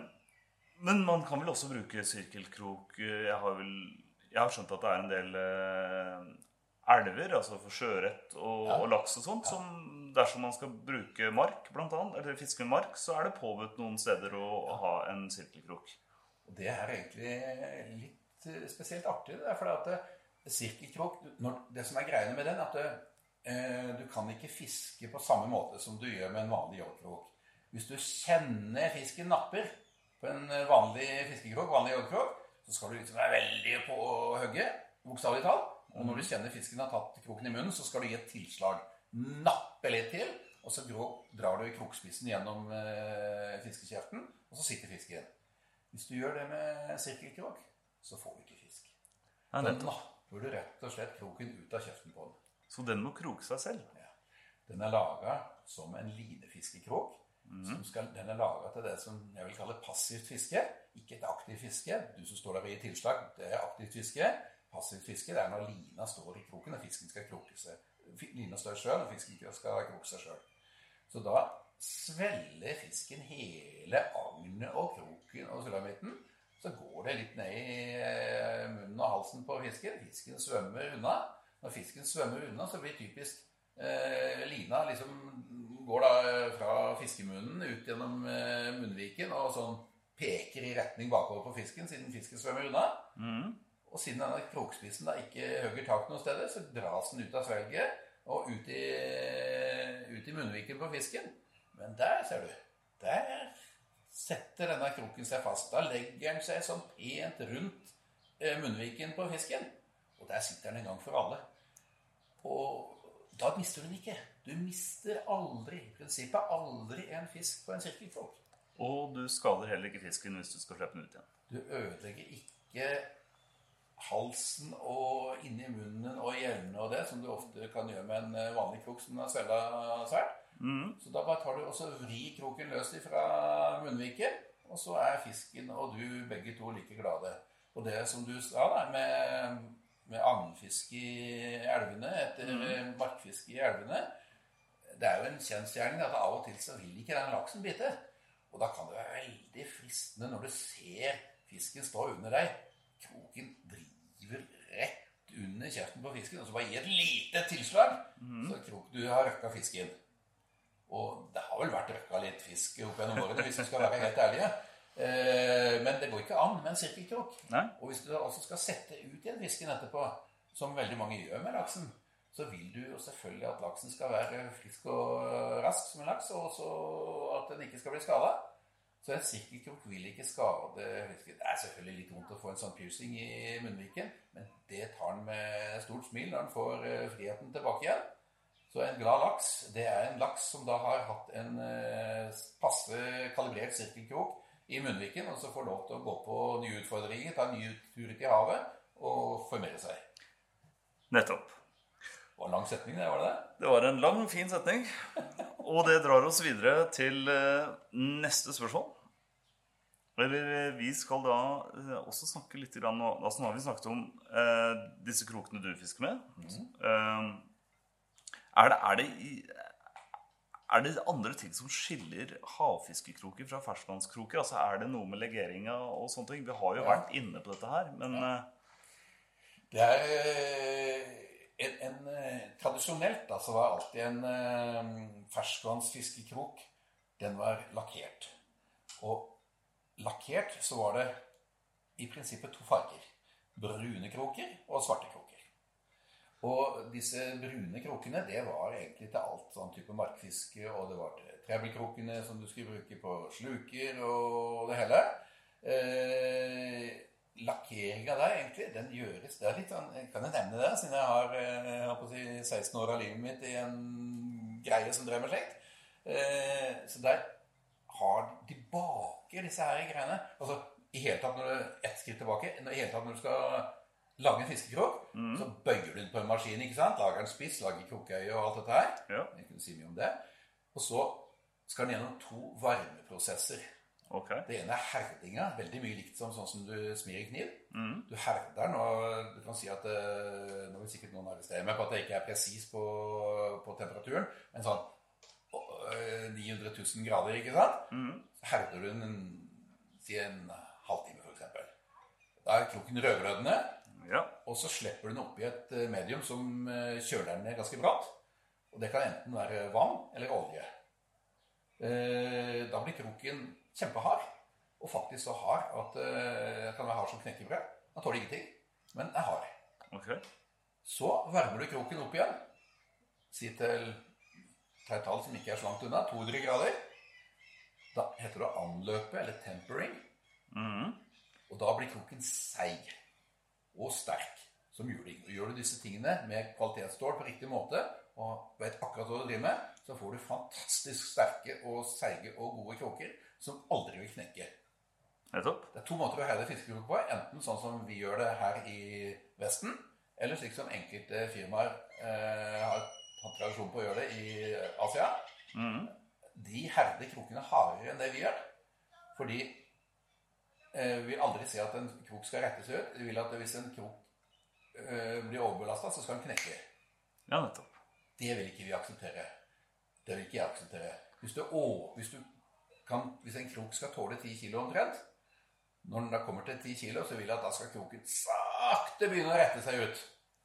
men man kan vel også bruke sirkelkrok eh, Jeg har vel jeg har skjønt at det er en del eh, elver, altså for sjøørret og, Ja. og laks og sånt, som dersom man skal bruke mark, blant annet, eller fiske med mark, så er det påbudt noen steder å, å ha en sirkelkrok. Og det er egentlig litt eh, spesielt artig. Det er fordi at eh, sirkelkrok når, Det som er greiene med den, er at eh, du kan ikke fiske på samme måte som du gjør med en vanlig joggkrok. Hvis du kjenner fisken napper på en vanlig fiskekrok, vanlig joggkrok, så skal du liksom være veldig på hugget, bokstavelig talt. Og når du kjenner fisken har tatt kroken i munnen, så skal du gi et tilslag. Nappe litt til, og så drar du krokspissen gjennom eh, fiskekjeften, og så sitter fisken. Hvis du gjør det med sirkelkrok, så får du ikke fisk. Da napper du rett og slett kroken ut av kjeften på den. Så den må kroke seg selv. Ja. Den er laga som en linefiskekrok. Som skal, den er laga til det som jeg vil kalle passivt fiske. Ikke et aktivt fiske. Du som står der og gir tilslag, det er aktivt fiske. Passivt fiske det er når lina står i kroken og fisken skal kroke seg. Lina står sjøl, og fisken skal kroke seg sjøl. Så da svelger fisken hele agnet og kroken og sulamitten. Så går det litt ned i eh, munnen og halsen på fisken. Fisken svømmer unna. Når fisken svømmer unna, så blir typisk eh, lina liksom går da fra fiskemunnen ut gjennom eh, munnviken og sånn peker i retning bakover på fisken siden fisken svømmer unna. Og siden denne krokspissen da ikke hugger tak noen steder, så dras den ut av svelget og ut i, ut i munnviken på fisken. Men der, ser du, der setter denne kroken seg fast. Da legger den seg sånn pent rundt eh, munnviken på fisken. Og der sitter den en gang for alle. Og da mister du den ikke. Du mister aldri, i prinsippet aldri en fisk på en sirkelkrok. Og du skader heller ikke fisken hvis du skal slippe den ut igjen. Du ødelegger ikke halsen og inni munnen og hjelmene og det, som du ofte kan gjøre med en eh, vanlig krok som har svelga svært. Så da bare tar du også vri kroken løs fra munnviken, og så er fisken og du begge to like glade. Og det som du sa da, med, med agnfiske i elvene etter mm. markfiske i elvene, det er jo en kjensgjerning at av og til så vil ikke den laksen bite. Og da kan det være veldig fristende når du ser fisken stå under deg. Kroken driver under kjeften på fisken, og så bare gi et lite tilslag, så krok, du har røkka fisken. Og det har vel vært røkka litt fisk opp gjennom årene, hvis vi skal være helt ærlige. Eh, men det går ikke an med en sirkelkrok. Og hvis du altså også skal sette ut igjen fisken etterpå, som veldig mange gjør med laksen, så vil du jo selvfølgelig at laksen skal være frisk og rask som en laks, og at den ikke skal bli skada. Så en sirkelkrok vil ikke skade. Det er selvfølgelig litt vondt å få en sånn pusing i munnviken, men det tar han med stort smil når han får eh, friheten tilbake igjen. Så en glad laks, det er en laks som da har hatt en eh, passe kalibrert sirkelkrok i munnviken, og så får lov til å gå på nye utfordringer, ta en ny tur i havet og formere seg. Nettopp. Det var en lang setning, det, var det det? Det var en lang, fin setning. Og det drar oss videre til eh, neste spørsmål. Eller vi skal da eh, også snakke litt grann, altså Nå har vi snakket om eh, disse krokene du fisker med. Eh, er, det, er, det, er det andre ting som skiller havfiskekroker fra ferskvannskroker? Altså Er det noe med legeringa og sånne ting? Vi har jo Ja. vært inne på dette her, men ja. Det er eh, en, en, eh, Tradisjonelt altså så var alltid en ferskvannsfiskekrok Den var lakkert. Og lakkert så var det i prinsippet to farger. Brune kroker og svarte kroker. Og disse brune krokene det var egentlig til alt sånn type markfiske, og det var til trebelkrokene som du skulle bruke på sluker og det hele. Eh, Lakkeringa der, egentlig, den gjøres Det er litt sånn Kan jeg nevne det, siden jeg har, eh, jeg har på å si 16 år av livet mitt i en greie som drev med slikt? Eh, så der har de baker disse her greiene. Altså, i hele tatt når du ett skritt tilbake I hele tatt når du skal lage en fiskekrok, så bøyer du den på en maskin. ikke sant? Lager den spiss, lager krokøye og alt dette her. Ja. Jeg kunne si mye om det. Og så skal den gjennom to varmeprosesser. Okay. Det ene er herdinga. Veldig mye likt som sånn som du smir i kniv. Du herder den, og du kan si at eh, Nå vil sikkert noen arrestere meg på at jeg ikke er presis på, på temperaturen, men sånn eh, 900 000 grader, ikke sant? Så herder du den en, si en halvtime, f.eks. Da er kroken rødglødende. Ja. og så slipper du den oppi et eh, medium som eh, kjøler den ned ganske bratt. Og det kan enten være vann eller olje. Eh, Da blir kroken kjempehard, og faktisk så hard at den kan være hard som knekkebrød. Den tåler ingenting, men er hard. Okay. Så varmer du kroken opp igjen. Si til ta et tall som ikke er så langt unna, 200 grader. Da heter det anløpe, eller tempering. Mhm. Og da blir kroken seig og sterk som juling. Og gjør du disse tingene med kvalitetsstål på riktig måte, og vet akkurat hva du driver med, så får du fantastisk sterke og seige og gode kroker som aldri vil knekke. Det er to måter å herde fiskekrok på. Enten sånn som vi gjør det her i Vesten, eller slik som enkelte firmaer eh, har hatt tradisjon på å gjøre det i Asia. Mhm. De herder krokene hardere enn det vi gjør. Fordi eh, vi vil aldri se at en krok skal rettes ut. Vi vil at hvis en krok eh, blir overbelasta, så skal den knekke. Ja, nettopp. Det vil ikke vi akseptere. Det vil ikke jeg akseptere. Hvis, du, å, hvis, du kan, hvis en krok skal tåle 10 kilo omtrent, når den da kommer til 10 kilo, så vil jeg at da skal kroken sakte begynne å rette seg ut.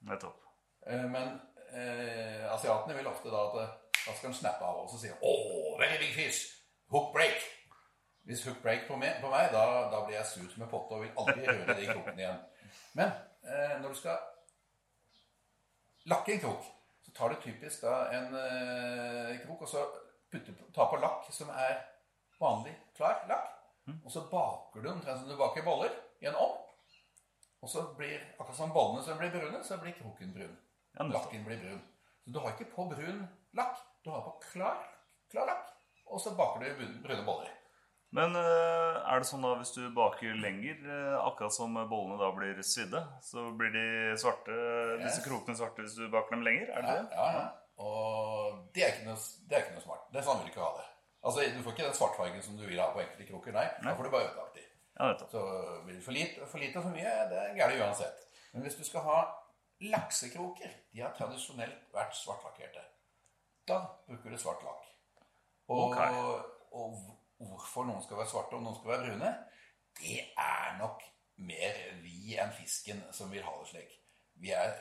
Nettopp. Eh, Men eh, asiatene vil ofte da at eh, da skal han snappe av og så sier Oh, veldig big fish! Hook break! Hvis hook break på meg, på meg da, da blir jeg sur som en potte og vil aldri høre de krokene igjen. Men eh, når du skal lakke en krok, så tar du typisk da en eh, krok og så putter, tar på lakk som er vanlig, klar lakk. Og så baker du omtrent som du baker boller i en ovn. Og så blir, akkurat som bollene som blir brune, så blir kroken brun. Ja. Lakken blir brun. Så du har ikke på brun lakk, du har på klar, klar lakk. Og så baker du brun- brune boller. Men eh, er det sånn da hvis du baker lenger, eh, akkurat som bollene da blir svidde, så blir de svarte, disse krokene svarte hvis du baker dem lenger? Er det Ja, det? ja, ja. Og det er, ikke noe, det er ikke noe smart. Det er sånn vil du ikke ha det. Altså, Du får ikke den svartfargen som du vil ha på enkelte kroker, nei. Da får du bare ødelagt de. Ja, nettopp. Så det for lite, for lite og for mye, det er gærent uansett. Men hvis du skal ha laksekroker, de har tradisjonelt vært svartlakkerte. Da bruker du svart lakk. Og, okay. og hvorfor noen skal være svarte og noen skal være brune, det er nok mer vi enn fisken som vil ha det slik. Vi er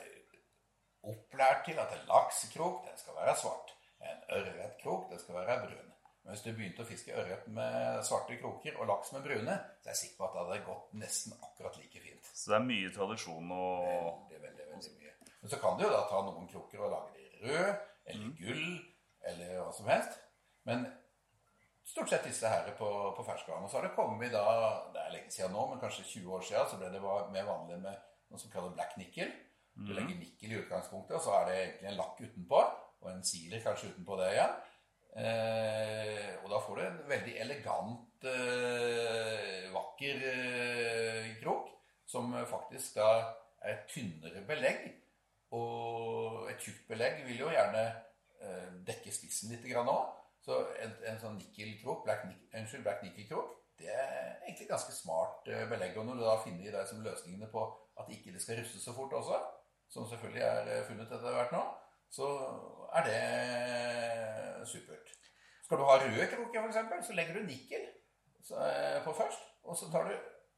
opplært til at en laksekrok den skal være svart. En ørretkrok den skal være brun. Men hvis du begynte å fiske ørret med svarte kroker og laks med brune, så er jeg sikker på at det hadde gått nesten akkurat like fint. Så det er mye tradisjon og Veldig, veldig, veldig mye. Men så kan du jo da ta noen kroker og lage de røde. rød, eller gull, eller hva som helst. Men stort sett disse her på, på ferskvann. Og så har det kommet da, det er lenge siden nå, men kanskje 20 år siden, så ble det mer vanlig med noe som kalles black nickel. Du legger nikkel i utgangspunktet, og så er det egentlig en lakk utenpå, og en siler kanskje utenpå det igjen. Eh, og da får du en veldig elegant, eh, vakker eh, krok, som faktisk da er et tynnere belegg. Og et tjukt belegg vil jo gjerne eh, dekke spissen litt òg. Så en, en sånn nikkelkrok, black, unnskyld, black det er egentlig ganske smart eh, belegg. Og når du da finner deg som løsningene på at ikke det skal ruste så fort også, som selvfølgelig er eh, funnet etter hvert nå, så er det supert. Skal du ha røde kroker, f.eks., så legger du nikkel på først, og så tar du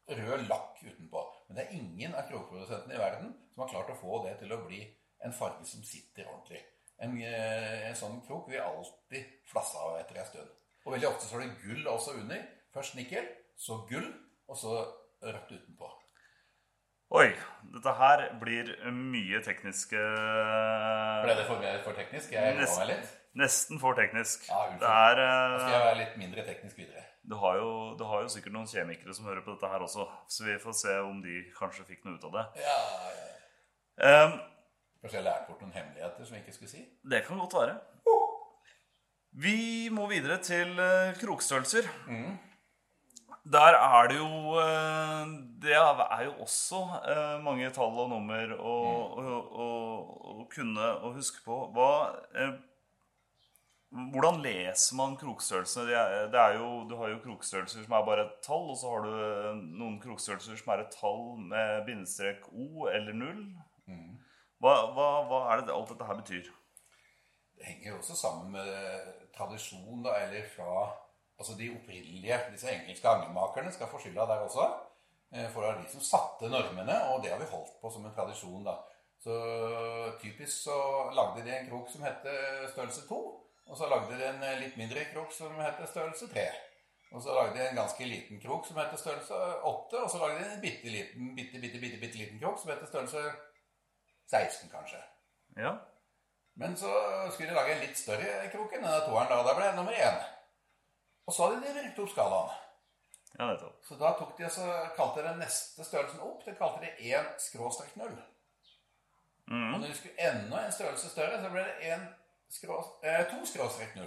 rød lakk utenpå. Men det er ingen av krokprodusentene i verden som har klart å få det til å bli en farge som sitter ordentlig. En, eh, en sånn krok vil alltid flasse av etter en stund. Og veldig ofte så er det gull også under. Først nikkel, så gull, og så rødt utenpå. Oi, dette her blir mye tekniske Ble det for, for teknisk? Jeg roa meg litt. Nesten for teknisk. Ja, det er Da skal jeg eh, være litt mindre teknisk videre. Du, har jo, du har jo sikkert noen kjemikere som hører på dette her også, så vi får se om de kanskje fikk noe ut av det. Ja, ja. Um, Kanskje jeg lærte bort noen hemmeligheter som jeg ikke skulle si? det kan godt være. Vi må videre til eh, krokstørrelser. Der er det jo eh, Det er jo også eh, mange tall og nummer å, å, å, å kunne og huske på. Hva, hvordan leser man krokstørrelsene? Det er, jo, du har jo krokstørrelser som er bare et tall, og så har du eh, noen krokstørrelser som er et tall med bindestrek O eller null. Hva, hva, hva er det alt dette her betyr? Det henger jo også sammen med tradisjon, da, eller fra altså de opprinnelige Disse engelske angemakerne skal få skylda der også. Eh, For det var de som satte normene, og det har vi holdt på som en tradisjon. da. Så typisk så lagde de en krok som het størrelse 2, og så lagde de en eh, litt mindre krok som heter størrelse 3. Og så lagde de en ganske liten krok som heter størrelse 8, og så lagde de en bitte liten, bitte, bitte, bitte, bitte liten krok som heter størrelse 16, kanskje. Ja. Men så skulle de lage en litt større krok enn denne toeren, da. Da ble det nummer én. Og så hadde de brukt opp skalaen. ja, nettopp. Så da tok de så kalte de den neste størrelsen opp. Det kalte de 1 skråstrek 0. Og når de skulle enda en størrelse større, så ble det en skrå, eh, 2 skråstrek 0.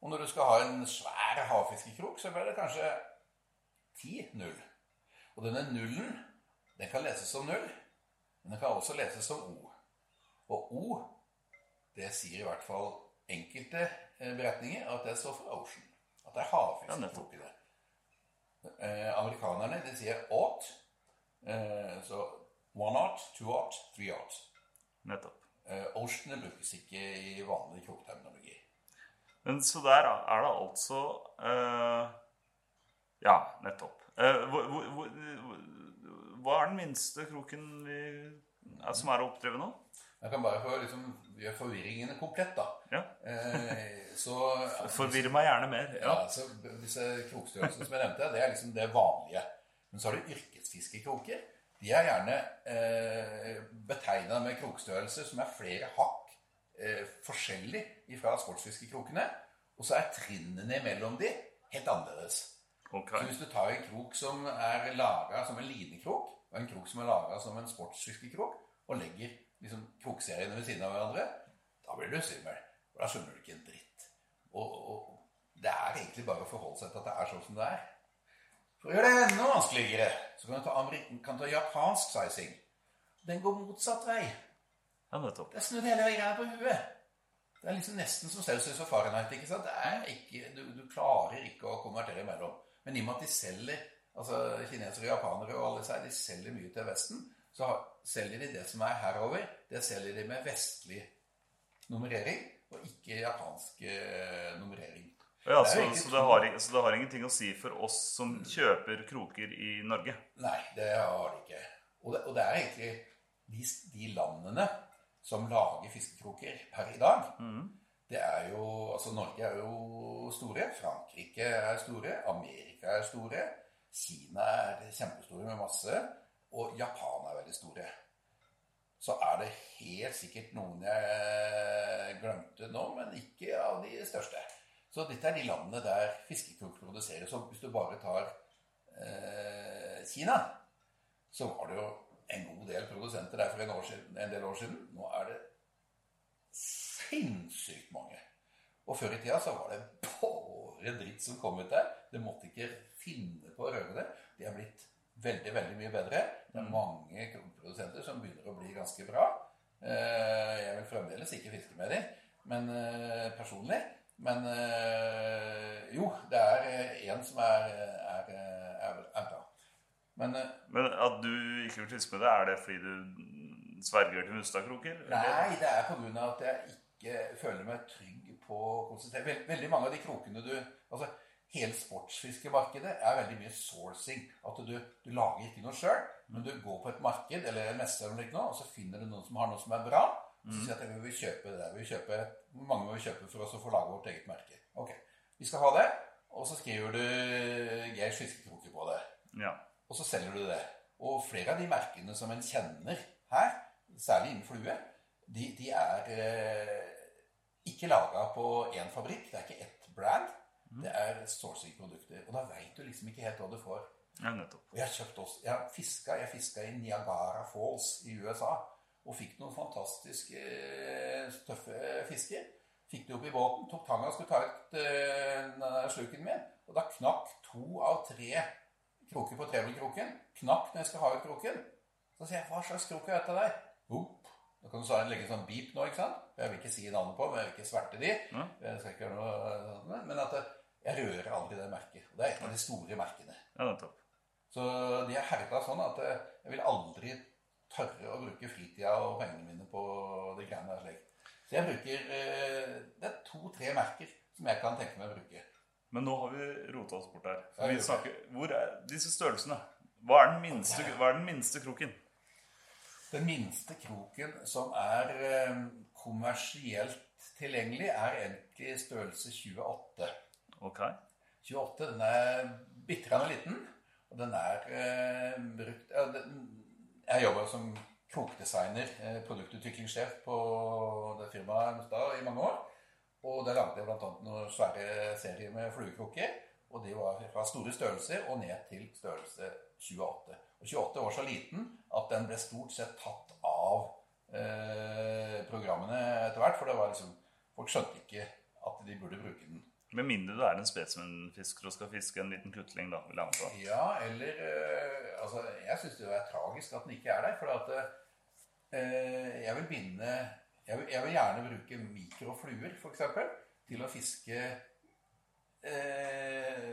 Og når du skal ha en svær havfiskekrok, så blir det kanskje 10 0. Og denne nullen, den kan leses som null, men den kan også leses som O. Og O, det sier i hvert fall enkelte eh, beretninger at det står for ocean. At det er havfiskekrok i det. Eh, amerikanerne de sier ought. Eh, så one ought, two ought, three ought. Nettopp. Eh, ocean brukes ikke i vanlig krokterminologi. Men så der er det altså uh, Ja, nettopp. Uh, hvor, hvor, hvor, hva er den minste kroken vi, er, som er å oppdrive nå? Jeg kan bare få liksom, gjøre forvirringene komplett, da. Ja. Eh, så [LAUGHS] Forvirr meg gjerne mer. Ja, Ja. så Disse krokstørrelsene som jeg nevnte, det er liksom det vanlige. Men så har du yrkesfiskekroker. De er gjerne eh, betegna med krokstørrelse som er flere hakk eh, forskjellig fra sportsfiskekrokene. Og så er trinnene mellom de helt annerledes. Okay. Så hvis du tar en krok som er laga som en linekrok, og en krok som er laga som en sportsfiskekrok, og legger liksom krokseriene ved siden av hverandre, da blir du svimmel. Da skjønner du ikke en dritt. Og, og det er egentlig bare å forholde seg til at det er sånn som det er. For å gjøre det enda vanskeligere, så kan du ta, kan ta japansk sizing. Den går motsatt vei. Ja, nettopp. Det er snudd hele greia på huet. Det er liksom nesten som Celsius og Fahrenheit. ikke sant? Det er ikke, du, du klarer ikke å konvertere imellom. Men i og med at de selger altså kinesere og japanere og alle seg, de selger mye til Vesten, så selger de det som er herover, det selger de med vestlig nummerering, og ikke japansk eh, nummerering. Ja, så, jo så, det har, så det har ingenting å si for oss som kjøper kroker i Norge? Nei, det har det ikke. Og det, og det er egentlig de, de landene som lager fiskekroker per i dag. Det er jo Altså, Norge er jo store. Frankrike er store. Amerika er store. Kina er kjempestore med masse. Og Japan er veldig store. Så er det helt sikkert noen jeg glemte nå, men ikke av de største. Så dette er de landene der fiskekrok produseres. Og hvis du bare tar eh, Kina, så var det jo en god del produsenter der for en, siden, en del år siden. Nå er det sinnssykt mange. Og før i tida så var det bare dritt som kom ut der. Det måtte ikke finne på å røre det. De er blitt veldig, veldig mye bedre. Det er mange produsenter som begynner å bli ganske bra. Eh, Jeg vil fremdeles ikke fiske med dem, men eh, personlig. Men øh, jo, det er én en som er, er, er, er bra. Men øh, Men at du ikke vil tisse med det, er det fordi du sverger til Mustakroker? Nei, det er av at jeg ikke føler meg trygg på. Veld, veldig mange av de krokene du Altså, hele sportsfiskemarkedet er veldig mye sourcing. At du, du lager ikke noe sjøl, men du går på et marked eller en messe eller noe, og så finner du noen som har noe som er bra. Så sier at vi vil kjøpe det der. Vi vil kjøpe, mange må vi kjøpe for oss å få lage vårt eget merke? Ok, vi skal ha det. Og så skriver du Geir fiskekroker på det. Ja. Og så selger du det. Og flere av de merkene som en kjenner her, særlig innen flue, de, de er eh, ikke laga på én fabrikk. Det er ikke ett brand. Det er sourcing-produkter. Og da veit du liksom ikke helt hva du får. ja, nettopp. Og jeg har kjøpt også Jeg fiska, jeg fiska i Niagara Falls i USA. Og fikk noen fantastisk eh, tøffe fisker. Fikk det opp i båten, tok tanga og skulle ta ut denne sluken min. Og da knakk to av tre kroker på trebelkroken. Knakk når jeg skal ha ut kroken. Så sier jeg, hva slags krok er dette der? Opp. Da kan du så legge en sånn beep nå, ikke sant? Jeg vil ikke si navnet på, men jeg vil ikke sverte de. Jeg skal ikke gjøre noe sånt, Men at eh, jeg rører aldri det merket. Og det er et av de store merkene. Ja, nettopp. Så de er herda sånn at jeg vil aldri tørre å bruke fritida og pengene mine på de greiene der slik. Så jeg bruker eh, Det er to-tre merker som jeg kan tenke meg å bruke. Men nå har vi rota oss bort her. Snakker, hvor er disse størrelsene? Hva er den minste, hva er den minste kroken? Den minste kroken som er eh, kommersielt tilgjengelig, er egentlig størrelse 28. Ok. 28, den er bitte liten, og den er eh, brukt ja, den, Jeg jobba som krokdesigner, eh, produktutviklingssjef på det firmaet i mange år. Og der lagde jeg bl.a. noen svære serier med fluekrukker. Og de var fra store størrelser og ned til størrelse 28. Og 28 var så liten at den ble stort sett tatt av eh, programmene etter hvert. For det var liksom, folk skjønte ikke at de burde bruke den. Med mindre du er en spesimenfisker og skal fiske en liten kutling, da. vil jeg anta. Ja, eller eh, Altså, jeg syns det er tragisk at den ikke er der. For at eh, jeg vil binde jeg vil, jeg vil gjerne bruke mikrofluer, f.eks., til å fiske eh,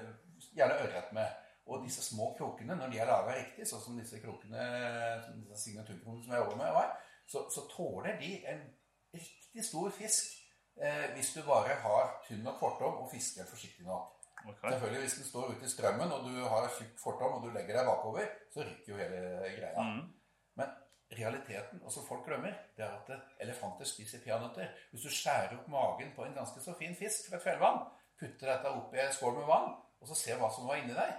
gjerne ørret med. Og disse små krokene, når de er laga riktig, sånn som disse krokene, disse signaturkrokene som jeg jobber med, var, så, så tåler de en riktig stor fisk eh, hvis du bare har tynn nok fortom og fisker forsiktig nok. Okay. Selvfølgelig, Hvis den står ute i strømmen, og du har tjukk fortom, og du legger deg bakover, så rykker jo hele greia. Men realiteten, og som folk glemmer, det er at elefanter spiser peanøtter. Hvis du skjærer opp magen på en ganske så fin fisk fra et fjellvann, putter dette oppi en skål med vann, og så ser hva som var inni deg,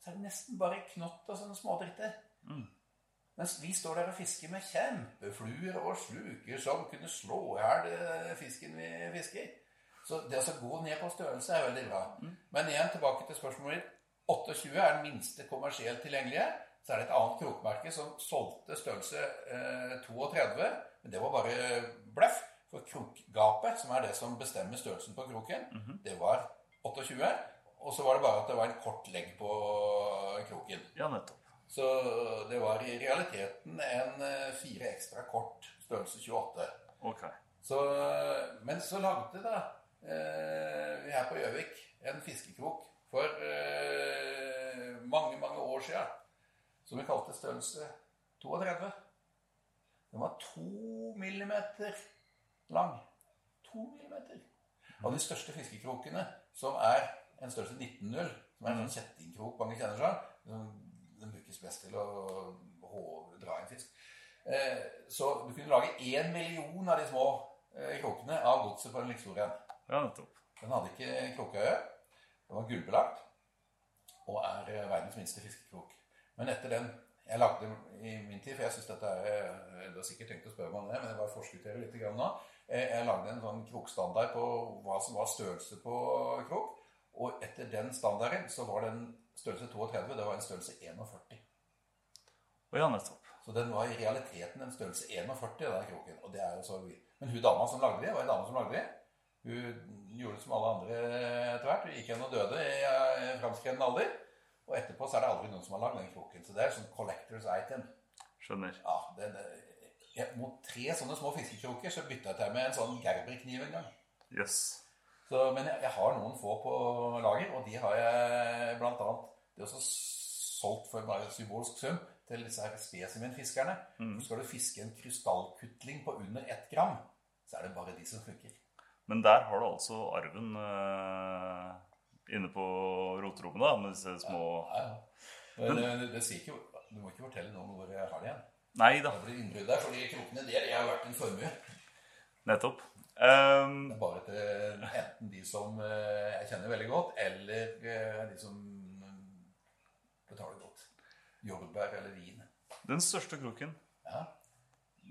så er det nesten bare knott og sånne smådritter. Mens vi står der og fisker med kjempefluer og sluker som kunne slå i hjel eh, fisken vi fisker. Så det å gå ned på størrelse er veldig bra. Men igjen tilbake til spørsmålet ditt. 28 er den minste kommersielt tilgjengelige. Så er det et annet krokmerke som solgte størrelse eh, 32, men det var bare bløff. For krokgapet, som er det som bestemmer størrelsen på kroken, det var 28. Og så var det bare at det var en kort legg på kroken. Ja, nettopp. Så det var i realiteten en eh, fire ekstra kort størrelse 28. Okay. Så, men så lagde da eh, vi her på Gjøvik en fiskekrok for eh, mange, mange år siden. Som vi kalte størrelse 32. Den var to millimeter lang. To millimeter. Av de største fiskekrokene, som er en størrelse 19,0, som er en sånn kjettingkrok mange kjenner seg, den, den brukes best til å dra en fisk. Eh, så du kunne lage én million av de små eh, krokene av godset på en like stor en. Ja, nettopp. Den hadde ikke krokøye. Den var gullbelagt og er eh, verdens minste fiskekrok. Men etter den jeg lagde i min tid, for jeg synes dette er Du har sikkert tenkt å spørre meg om det, men jeg bare forskutterer litt grann nå. Eh, Jeg lagde en sånn krokstandard på hva som var størrelse på krok. Og etter den standarden så var den størrelse 32, det var en størrelse 41. Og ja, nettopp. Så den var i realiteten en størrelse 41, den kroken. Og det er jo så Men hun dama som lagde det, var en dame som lagde det. Hun gjorde det som alle andre etter hvert. Hun gikk igjen og døde i framskreden alder. Og etterpå så er det aldri noen som har lagd den kroken. Så det er sånn collectors item. Skjønner. Ja, den, jeg, Mot tre sånne små fiskekroker så bytta jeg til med en sånn gerberkniv en gang. Jøss. Så, men jeg, jeg har noen få på lager, og de har jeg annet Det er også solgt for bare symbolsk sum til disse her spesimenfiskerne. Mm. skal du fiske en krystallkutling på under ett gram, så er det bare de som funker. Men der har du altså arven eh, inne på roterommet, da, med disse små Ja, ja. Men det, det sier ikke, du må ikke fortelle noen hvor jeg har det igjen. Nei da, Det blir innbrudd der, for de krokene der de har vært en formue. nettopp. Det er bare til enten de som eh, jeg kjenner veldig godt, eller eh, de som mm, betaler godt. Jordbær eller vin. den største kroken, Ja.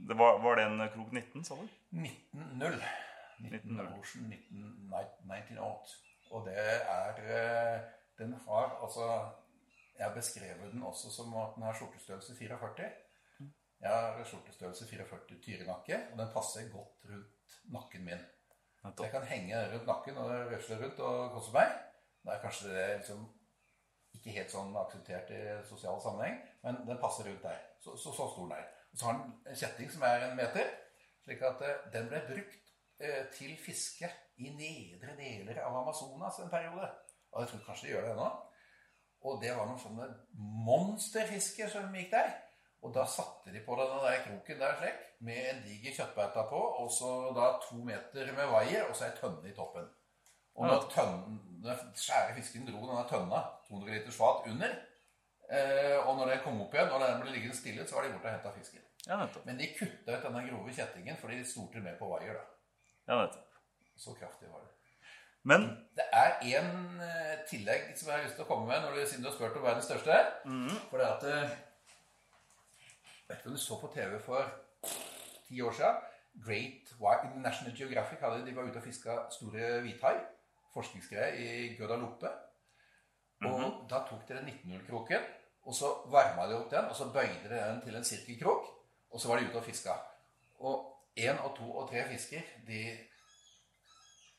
det var, var det en krok 19, sa du? 19-0. 19-0. Ocean 19, 1908. Og det er eh, Den har altså Jeg har beskrevet den også som at den har skjortestørrelse 44. Jeg har skjortestørrelse 44 tyrenakke, og den passer godt rundt nakken min. Så jeg kan henge rundt nakken og røsle rundt og kose meg. Da er kanskje det liksom ikke helt sånn akseptert i sosial sammenheng, men den passer rundt der. Så, så, så stor den er. Og så har den en kjetting som er en meter, slik at eh, den ble brukt eh, til fiske i nedre deler av Amazonas en periode. Og jeg tror kanskje de gjør det ennå. Og det var noen sånne monsterfisker som gikk der. Og da satte de på denne der kroken der slik, med en diger kjøttbeite på, og så da to meter med vaier, og så ei tønne i toppen. Og når tønne, skjære fisken dro denne tønna, 200 liters fat, under, Eh, og når den kom opp igjen, og den ble liggende stille, så var de borte og henta fisken. Ja. Men de kutta ut denne grove kjettingen fordi de stolte mer på vaier, da. Ja, nettopp. Så kraftig var det. Men Det er en eh, tillegg som jeg har lyst til å komme med når du, siden du har spurt om verdens største. For det at eh, Vet ikke om du så på TV for ti år siden. Great White National Geographic hadde, de var ute og fiska store hvithai. Forskningsgreier i Guadalupe. Og da tok dere den 19-0-kroken, og så varma de opp den, og så bøyde de den til en sirkelkrok, og så var de ute og fiska. Og én og to og tre fisker de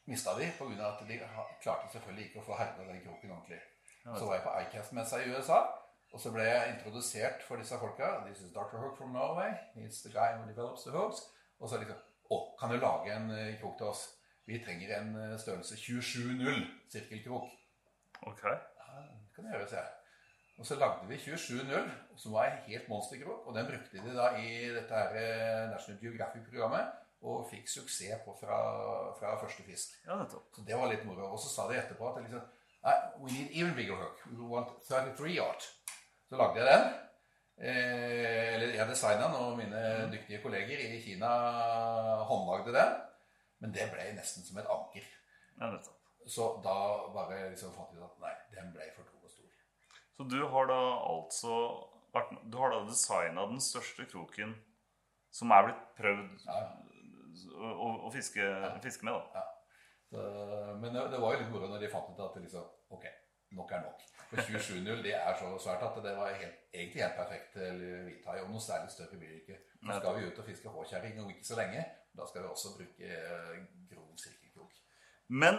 mista de pga. at de klarte selvfølgelig ikke å få herda den kroken ordentlig. Så var jeg på ICAST-messa i USA, og så ble jeg introdusert for disse folka. This is Dr. Hook from Norway. He's the guy who develops the hooks. Og så liksom Å, kan du lage en eh, krok til oss? Vi trenger en eh, størrelse 27-0 sirkelkrok. ok. Ja, det kan jeg gjøre, sier jeg. Og så lagde vi 27-0, som var en helt monsterkrok. Og den brukte de da i dette her eh, National Geographic-programmet, og fikk suksess på fra, fra første fisk. Ja, nettopp. Så det var litt moro. Og så sa de etterpå at liksom, we need even bigger hook. We want 33 yard. Så lagde jeg den. Eh, eller jeg designa den, og mine dyktige kolleger i Kina håndlagde den. Men det ble nesten som et anker. Ja. Så da bare liksom fant vi ut at nei, den ble for tung og stor. Så du har da altså vært, Du har da designa den største kroken som er blitt prøvd Ja. å, å, fiske, fiske, fiske med, da. Så, men det, det var jo litt moro når de fant ut at det liksom, ok, nok er nok. For 27-0 det er så svært at det var helt, egentlig helt perfekt til hvithai. Og noe særlig støv blir det ikke. Nå skal vi ut og fiske håkjerring om ikke så lenge. Da skal vi også bruke eh, grov sirkelkrok. Men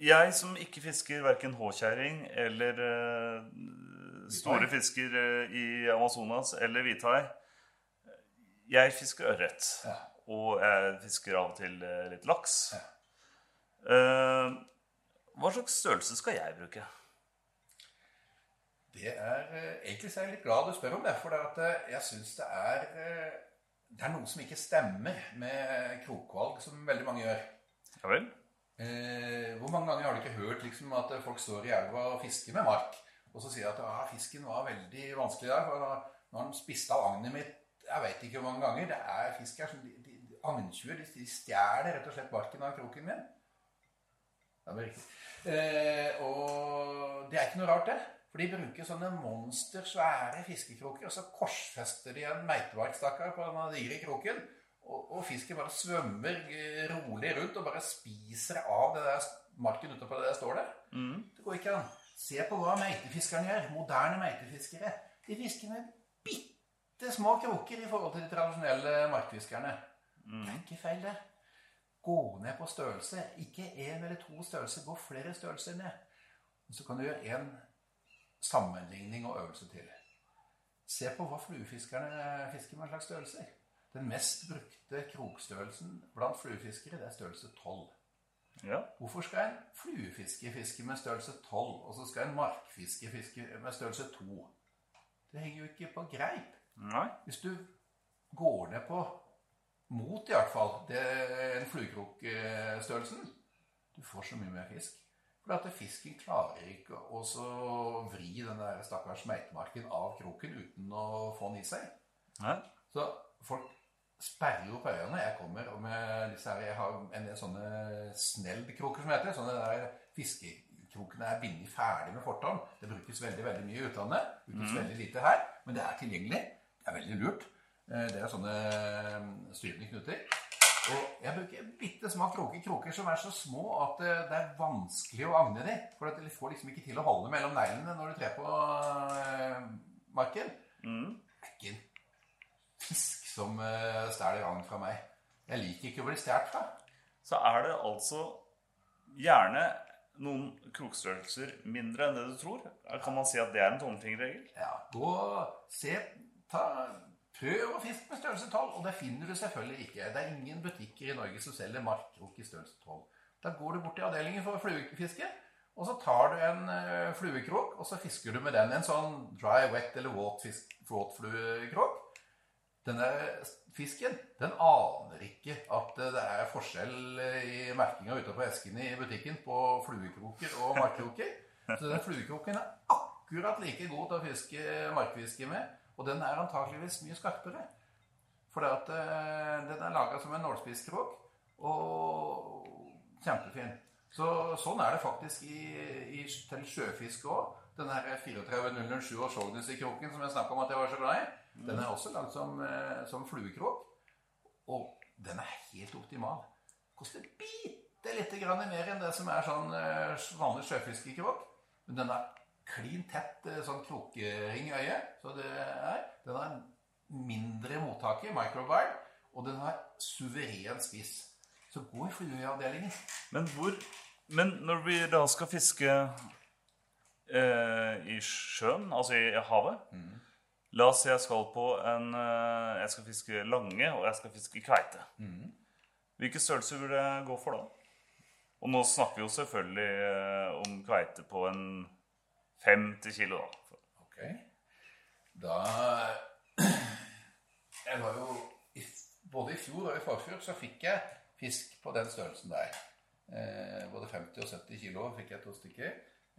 jeg som ikke fisker verken håkjerring eller eh, store fisker eh, i Amazonas eller hvithai Jeg fisker ørret. Ja. Og jeg fisker av og til litt laks. Ja. Uh, hva slags størrelse skal jeg bruke? Det er, eh, Egentlig så er jeg litt glad du spør om det, for det at eh, jeg syns det er eh, Det er noe som ikke stemmer med krokvalg, som veldig mange gjør. Ja vel? Eh, hvor mange ganger har du ikke hørt liksom, at folk står i elva og fisker med mark, og så sier de at ah, fisken var veldig vanskelig der, for nå når den spiste av agnet mitt Jeg vet ikke hvor mange ganger. Det er fisk her som de, de, de, Agntjuer de, de stjeler rett og slett barken av kroken min. Ja, det er riktig. Eh, og det er ikke noe rart, det. For de bruker sånne monster svære fiskekroker, og så korsfester de en meitebarkstakkar på den digre kroken. Og, og fisken bare svømmer eh, rolig rundt og bare spiser av det der marken utenpå det der står der. Det går ikke an. Se på hva meitefiskerne gjør. Moderne meitefiskere. De fisker med bitte små kroker i forhold til de tradisjonelle markfiskerne. Det er ikke feil, det. Gå ned på størrelse. Ikke én eller to størrelser. Gå flere størrelser ned. Og så kan du gjøre en sammenligning og øvelse til. Se på hva fluefiskerne fisker med en slags størrelser. Den mest brukte krokstørrelsen blant fluefiskere, det er størrelse 12. Ja. Hvorfor skal en fluefisker fiske med størrelse 12, og så skal en markfisker fiske med størrelse 2? Det henger jo ikke på greip. Nei. Hvis du går ned på mot i hvert fall det, en fluekrokstørrelsen, du får så mye mer fisk. For at fisken klarer ikke å vri den der stakkars meitemarken av kroken uten å få den i seg. Nei. Så folk sperrer jo på øynene. Jeg kommer med disse her, jeg har en del sånne snellkroker som heter. Sånne der fiskekrokene er bindet ferdig med fortom. Det brukes veldig veldig mye i utlandet. Brukes veldig lite her, men det er tilgjengelig. Det er veldig lurt. Eh, Det er sånne mm, styrende knuter. Og jeg bruker bitte små kroker, kroker som er så små at eh, det er vanskelig å agne dem. For at de får liksom ikke til å holde mellom neglene når du trer på eh, marken. Det er ikke en fisk som uh, stjeler agn fra meg. Jeg liker ikke å bli stjålet fra. Så er det altså gjerne noen krokstørrelser mindre enn det du tror. Kan man si at det er en tommelfingerregel? Ja, gå, se, ta, prøv å fiske med størrelse 12, og det finner du selvfølgelig ikke. Det er ingen butikker i Norge som selger markkrok i størrelse 12. Da går du bort til avdelingen for fluefiske, og så tar du en uh, fluekrok, og så fisker du med den. En sånn dry, wet eller våt, fluekrok. Denne fisken, den aner ikke at eh, det er forskjell eh, i merkinga ute på esken i butikken på fluekroker og markkroker. Så den fluekroken er akkurat like god til å fiske markfiske med, og den er antakeligvis mye skarpere. For at, eh, den er laga som en nålspisskrok, og kjempefin. Så, sånn er det faktisk i, i, til sjøfiske òg. Den her 34007 og Skjognes-kroken som jeg snakka om at jeg var så glad i, den er også lagd som, eh, som fluekrok. Og den er helt optimal. Koster bitte lite grann mer enn det som er sånn eh, vanlig sjøfiskekrok. Men den er klin tett eh, sånn krokring i øyet. Så det er, den har mindre mottaker, microbile, og den har suveren spiss. Så gå i flueavdelingen. Men hvor Men når vi da skal fiske eh, i sjøen, altså i havet La oss si jeg skal på en eh, Jeg skal fiske lange, og jeg skal fiske kveite. Hvilke størrelser vil jeg gå for da? Og nå snakker vi jo selvfølgelig eh, om kveite på en 50 kilo, da. Ok. Da Jeg var jo Både i fjor og i forfjor så fikk jeg fisk på den størrelsen der. Eh, både 50 og 70 kilo fikk jeg to stykker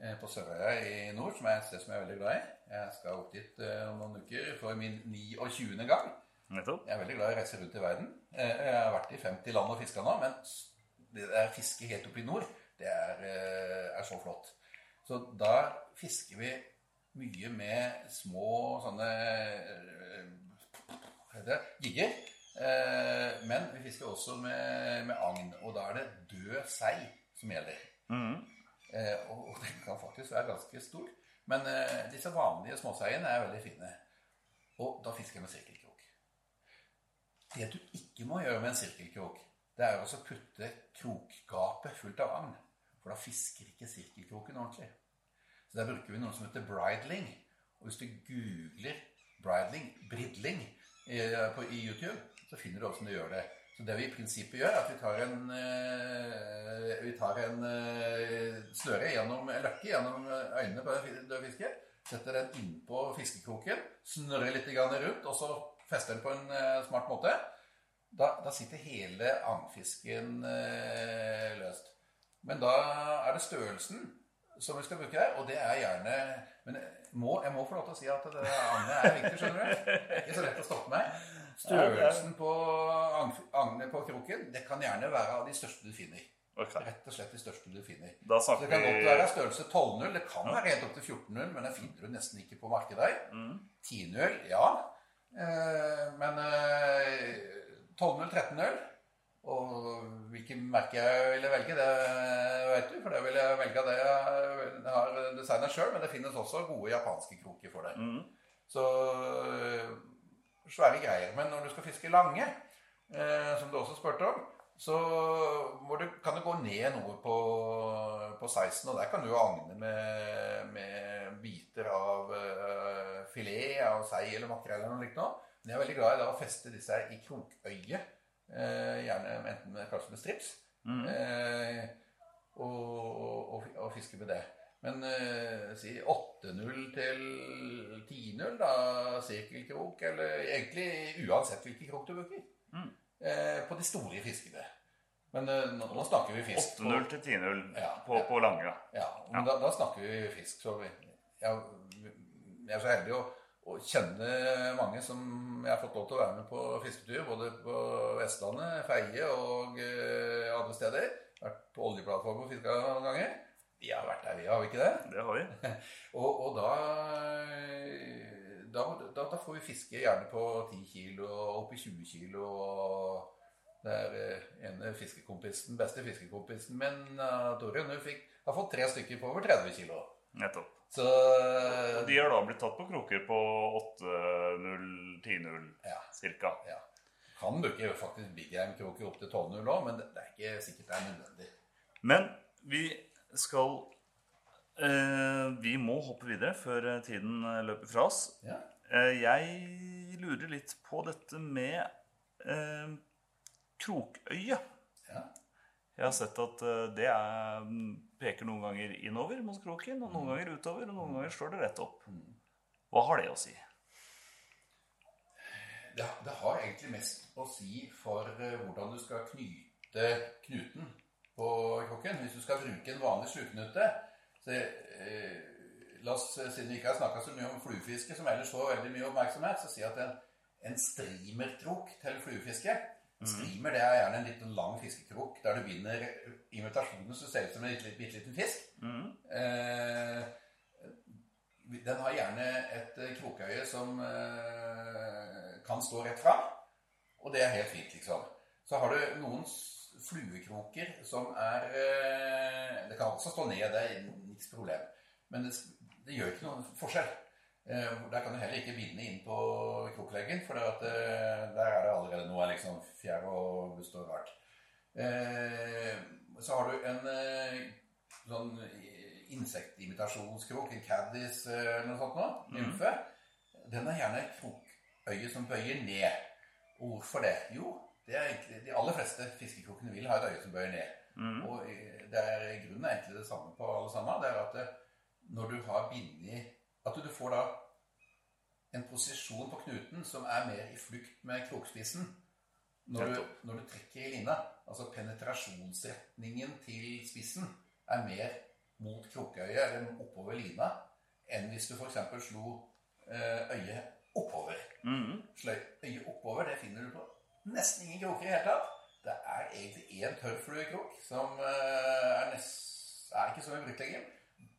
eh, på Sørøya i nord, som er et sted som jeg er veldig glad i. Jeg skal opp dit eh, om noen uker for min 29. gang. Nettopp. Jeg er veldig glad i å reise rundt i verden. Eh, Jeg har vært i 50 land og fiska nå, men det der fisket helt oppe i nord, det er, eh, er så flott. Så da fisker vi mye med små sånne eh, det? Gigger. Eh, Men vi fisker også med, med agn, og da er det død sei som gjelder. Eh, og, og den kan faktisk være ganske stor. Men eh, disse vanlige småseiene er veldig fine. Og da fisker jeg med sirkelkrok. Det du ikke må gjøre med en sirkelkrok, det er å putte krokgapet fullt av agn. For da fisker ikke sirkelkroken ordentlig. Så der bruker vi noe som heter bridling. Og hvis du googler bridling, bridling, i, på, i YouTube, så finner du hvordan du gjør det. Så det vi i prinsippet gjør, er at vi tar en, eh, vi tar en eh, sløre gjennom en løkke gjennom øynene på en død fiske. setter den innpå fiskekroken, snurrer litt rundt, og så fester den på en eh, smart måte. Da, da sitter hele agnfisken eh, løst. Men da er det størrelsen som vi skal bruke her, og det er gjerne Men jeg må, jeg må få lov til å si at det Agne er viktig, skjønner du. Det er ikke så lett å stoppe meg. Størrelsen på Agne på kroken, det kan gjerne være av de største du finner. Okay. Rett og slett de største du finner. Da Så det kan godt være størrelse 12-0. Det kan være helt opp til 14-0, men det finner du nesten ikke på markedet. Mm. 10-0, ja. Eh, men eh, 12-0, 13-0 Og hvilke merke jeg ville velge, det vet du. For det vil jeg velge det jeg har designa sjøl. Men det finnes også gode japanske kroker for det. Mm. Så svære greier. Men når du skal fiske lange, eh, som du også spurte om, så du, kan du gå ned noe på, på 16, og der kan du jo agne med, med biter av uh, filet, av sei eller makrell eller noe likt noe. Men jeg er veldig glad i da å feste disse her i krokøyet, gjerne enten med, kanskje med strips, eh, og, og, og fiske med det. Men eh, si 8-0 til 10-0, da, sirkelkrok, eller egentlig uansett hvilken krok du bruker. Eh, på de store fiskene. Men eh, nå, nå snakker vi fisk 8-0 til 10-0 Ja, på, på lange. Ja, men Da, da snakker vi fisk. Så vi, jeg, jeg er så heldig å, å kjenner mange som jeg har fått lov til å være med på fisketur, både på Vestlandet, Feie og eh, andre steder. Vært på oljeplattformen og fiska noen ganger. Vi har vært der, vi har vi ikke det? Det har vi. [LAUGHS] Og, og da, da, da, da får vi fiske gjerne på 10 kilo og opp i 20 kilo. Og det er eh, ene fiskekompisen, beste fiskekompisen min, Torunn, hun fikk, har fått tre stykker på over 30 kilo. Nettopp. Så de har da blitt tatt på kroker på 8-0, 10-0 Ja. cirka. ja. Kan bruke faktisk big game-kroker opp til 12-0 òg, men det, det er ikke sikkert det er nødvendig. Men vi skal eh, Vi må hoppe videre før eh, tiden eh, løper fra oss. Ja. Eh, jeg lurer litt på dette med eh, Krokøyet. Ja. Jeg har sett at eh, det er, peker noen ganger innover mot kroken, og noen ganger utover, og noen ganger slår det rett opp. Hva har det å si? Det, det har egentlig mest å si for eh, hvordan du skal knyte knuten på kroken. Hvis du skal bruke en vanlig sluknute, så eh, La oss, Siden vi ikke har snakka så mye om fluefiske, som ellers får veldig mye oppmerksomhet, så si at en, en strimerkrok til fluefiske streamer det er gjerne en liten lang fiskekrok der du vinner invitasjonen så ser ut som en bitte liten, liten fisk. Eh, den har gjerne et eh, krokøye som eh, kan stå rett fram, og det er helt fint, liksom. Så har du noen fluekroker som er eh, Det kan også stå ned, det er niks problem. Men det, det gjør ikke noen forskjell. Eh, Der kan du heller ikke binde inn på krokleggen, for at, eh, der er det allerede noe liksom fjær og består og rart. Eh, Så har du en sånn insektimitasjonskrok, en caddis eller noe sånt noe, nymfe. Den er gjerne krokøye som bøyer ned. Og hvorfor det? Jo, det er egentlig, de aller fleste fiskekrokene vil ha et øye som bøyer ned. Og eh, det er, grunnen er egentlig det samme på alle sammen. Det er at når du har bindet At du får da en posisjon på knuten som er mer i flukt med krokspissen. Når du, når du trekker i lina, altså penetrasjonsretningen til spissen er mer mot krokøyet eller oppover lina enn hvis du f.eks. slo eh, øyet oppover. Sløy øyet oppover, det finner du på nesten ingen kroker i det hele tatt. Det er egentlig én tørrfluekrok som eh, er, nest, er ikke så mye. Du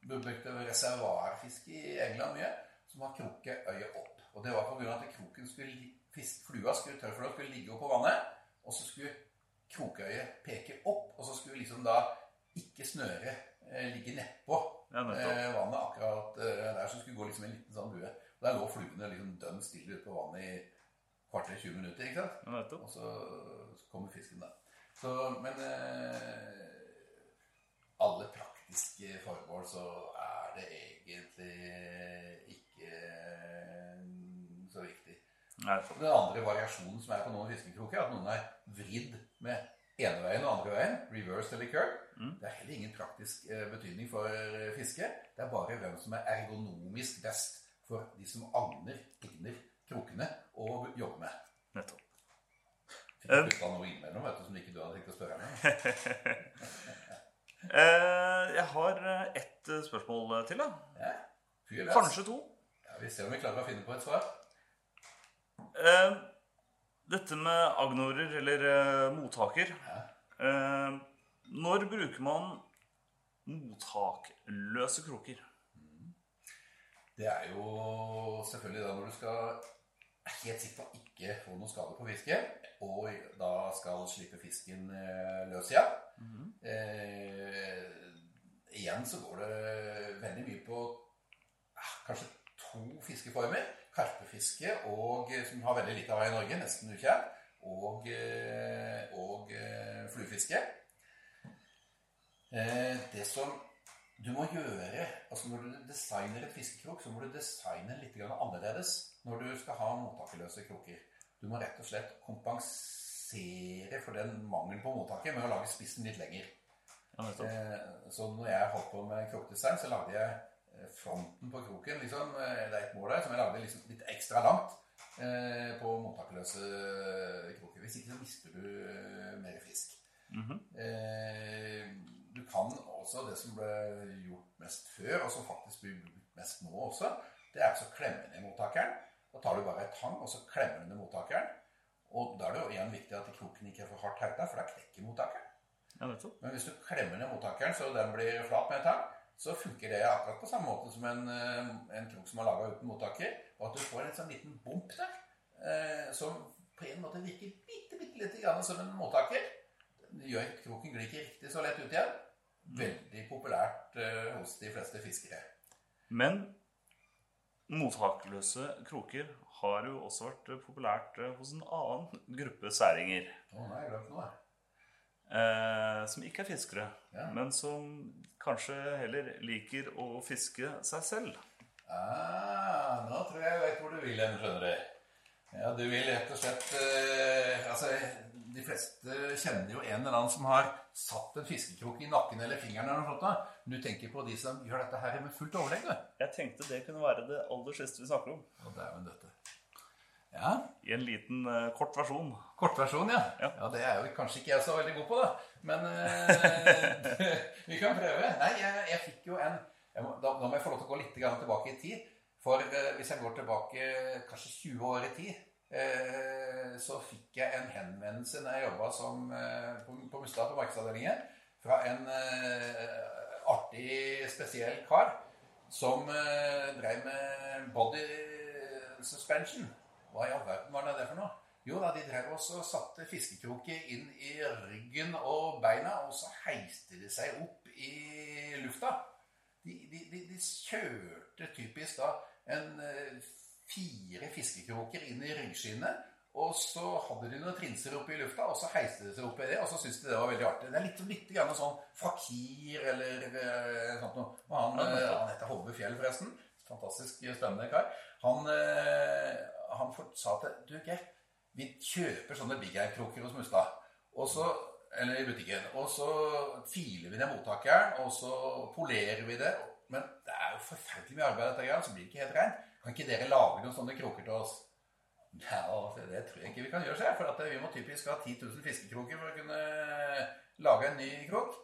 brukte reservoarfiske i England mye, som har krokøyet opp. Og det var på grunn av at kroken skulle, flua skulle, tørrflua skulle ligge oppå vannet, og så skulle krokøyet peke opp, og så skulle liksom da ikke snøret eh, ligge nedpå Ja, eh, vannet akkurat eh, der, så skulle gå liksom en liten sånn bue. Og der lå fluene liksom dønn stille ute på vannet i kvarter 20 minutter, ikke sant? Ja. Og så, så kommer fisken da. Så, men eh, alle praktiske formål så er det egentlig ikke eh, så viktig. Nei. Den andre variasjonen som er på noen fiskekroker, er at noen er vridd med ene veien og andre veien, Reverse eller curl. Det er heller ingen praktisk eh, betydning for fisket. fiske. Det er bare hvem som er ergonomisk best for de som agner, igner krokene å jobbe med. nettopp. Fikk jeg putta noe innimellom vet du, som ikke du hadde tenkt å spørre om? [LAUGHS] Eh, jeg har eh, ett eh, spørsmål til, da. Ja. Kanskje to. Ja, vi ser om vi klarer å finne på et svar. Dette med agnorer, eller mottaker ja. Når bruker man mottakløse kroker? Det er jo selvfølgelig da når du skal helt sikker på ikke få noe skade på fisken, og da skal slippe fisken eh, løs igjen. eh, igjen så går det veldig mye på eh, kanskje to fiskeformer. Karpefiske, og, eh, som har veldig lite av i Norge, nesten ukjent, og, eh, og fluefiske. Eh, det som du må gjøre altså Når du designer et fiskekrok, så må du designe litt annerledes når du skal ha mottakerløse kroker. Du må rett og slett kompensere for den mangelen på mottaker med å lage spissen litt lenger. Ja. Eh, Så når jeg holdt på med krokdesign, så lagde jeg eh, fronten på kroken. liksom, eh, Det er et mål der som jeg lagde liksom litt ekstra langt eh, på mottakerløse kroker. Hvis ikke så mister du mer fisk. Eh, Du kan også det som ble gjort mest før, og som faktisk blir brukt mest nå også, det er altså å klemme ned mottakeren. Da tar du bare et tang, og så klemmer du ned mottakeren. Og da er det jo igjen viktig at kroken ikke er for hardt hauta, for da knekker mottakeren. Ja. Men hvis du klemmer ned mottakeren så den blir flat med en tang, så funker det akkurat på samme måte som en, eh, en krok som er laga uten mottaker. Og at du får en sånn liten bump der, eh, som på en måte virker bitte, bitte lite grann som en mottaker. Det gjør kroken glir ikke riktig så lett ut igjen. Veldig populært eh, hos de fleste fiskere. Men mottakløse kroker har jo også vært populært eh, hos en annen gruppe særinger. Oh, nei, jeg noe. Eh, som ikke er fiskere, Ja. men som kanskje heller liker å fiske seg selv. Ah, nå tror jeg jeg vet hvor du vil hen, skjønner du. Ja, du vil rett og slett eh, Altså, de fleste kjenner jo en eller annen som har satt en fiskekrok i nakken eller fingeren eller noe sånt. du tenker på de som gjør dette her med fullt overlegg. Jeg tenkte det kunne være det aller siste vi snakker om. Ja, det er jo en døtte. Ja, I en liten, uh, kort versjon. kortversjon, ja. Ja. ja. Det er jo kanskje ikke jeg så veldig god på, da. Men uh, [LAUGHS] vi kan prøve. Nei, jeg, jeg fikk jo en må, da, da må jeg få lov til å gå litt tilbake i tid. For uh, hvis jeg går tilbake kanskje 20 år i tid, eh, så fikk jeg en henvendelse når jeg jobba eh, på, Mustad på markedsavdelingen, fra en eh, artig, spesiell kar som eh, drev med body suspension. Hva i all verden var det for noe? Jo da, de drev også og satte fiskekroker inn i ryggen og beina, og så heiste de seg opp i lufta. De, de, de, de kjørte typisk da en eh, fire fiskekroker inn i ryggskinnet. Og så hadde de noen trinser oppe i lufta, og så heiste de seg opp i det. Og så syntes de det var veldig artig. Det er litt, litt grann sånn fakir eller eh, sånt noe. Han, eh, han heter Hove Fjell, forresten. Fantastisk spennende kar. Han, eh, han sa til du, Geir, vi kjøper sånne big air-kroker hos Mustad. Og så, eller i butikken. Og så filer vi ned mottakeren, og så polerer vi det. Men det er jo forferdelig mye arbeid, dette greiet, så blir det ikke helt rent. Kan ikke dere lage noen sånne kroker til oss? Ja, Det tror jeg ikke vi kan gjøre, seg, for vi må typisk ha 10 000 fiskekroker for å kunne lage en ny krok.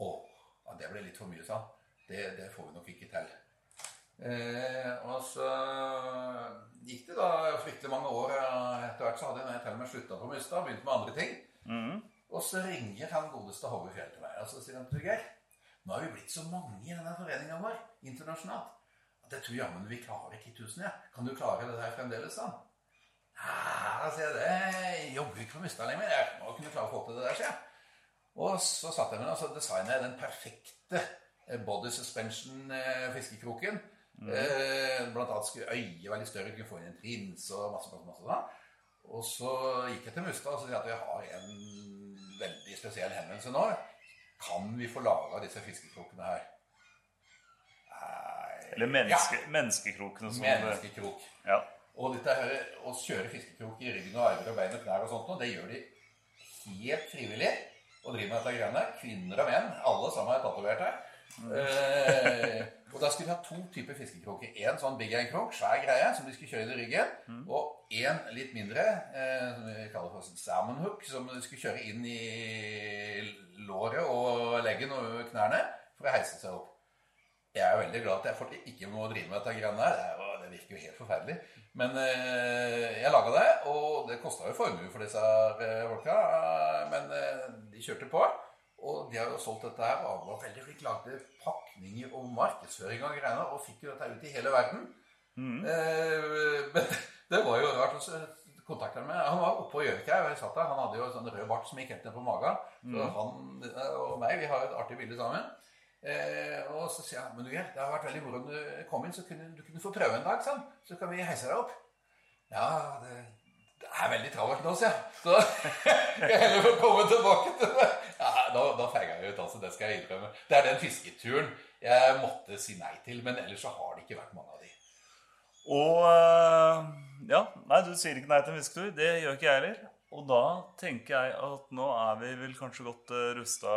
Å, ja, det ble litt for mye, sa han. Det, det, får vi nok ikke til. Eh, og så gikk det da fryktelig mange år. Etter hvert så hadde jeg til og med slutta på Mustad begynt med andre ting. Mm. Og så ringer han godeste Hove Fjell til meg og så sier han til Geir nå har vi blitt så mange i denne foreninga vår internasjonalt jeg tror jammen vi klarer 10 000. Ja. Kan du klare det der fremdeles? da? Sier jeg det. Jobber ikke for Mustad lenger. Jeg må kunne klare å få til det der, sier jeg. Og så satt jeg med og så designa jeg den perfekte eh, body suspension-fiskekroken. Mm. Eh, blant annet skulle øyet være litt større, kunne få inn en trins og masse, masse, masse sånn. Og så gikk jeg til Mustad og sa at jeg har en veldig spesiell henvendelse nå. Kan vi få laga disse fiskekrokene her? Eller menneske, ja. menneskekrokene. Som Menneskekrok. Ja. Og dette her, å kjøre fiskekrok i ryggen og armer og bein og knær og sånt, det gjør de helt frivillig. Og driver med dette greiene. Kvinner og menn. Alle sammen er tatovert her. Mm. Eh, og da skulle vi ha to typer fiskekroker. En sånn big end-krok, svær greie, som de skulle kjøre i ryggen. Mm. Og en litt mindre, eh, som vi kaller for salmon hook, som de skulle kjøre inn i låret og leggen og knærne for å heise seg opp. Jeg er veldig glad at jeg ikke må drive med dette greiene her. Det, det virker jo helt forferdelig. Men eh, jeg laga det, og det kosta jo formue for disse eh, folka. Men eh, de kjørte på. Og de har jo solgt dette her og var veldig flinke. Lagde pakninger og markedsføring av greiene og fikk jo dette ut i hele verden. Mm. Eh, men [LAUGHS] det var jo rart. å kontakta med Han var oppe på Gjøvika. Han hadde jo en sånn rød bart som gikk helt ned på magen. Så mm. han og meg, vi har et artig bilde sammen. Eh, og så sier han men du, det har vært veldig moro om du kom inn, så kunne du kunne få prøve en dag. Sånn. Så kan vi heise deg opp. Ja, det, det er veldig travelt nå, sier jeg. Så [LAUGHS] jeg heller få komme tilbake til det. Ja, Da, da feiga jeg ut, altså. Det skal jeg innrømme. Det er den fisketuren jeg måtte si nei til. Men ellers så har det ikke vært mange av de. Og eh, Ja, nei, du sier ikke nei til en fisketur. Det gjør ikke jeg heller. Og da tenker jeg at nå er vi vel kanskje godt uh, rusta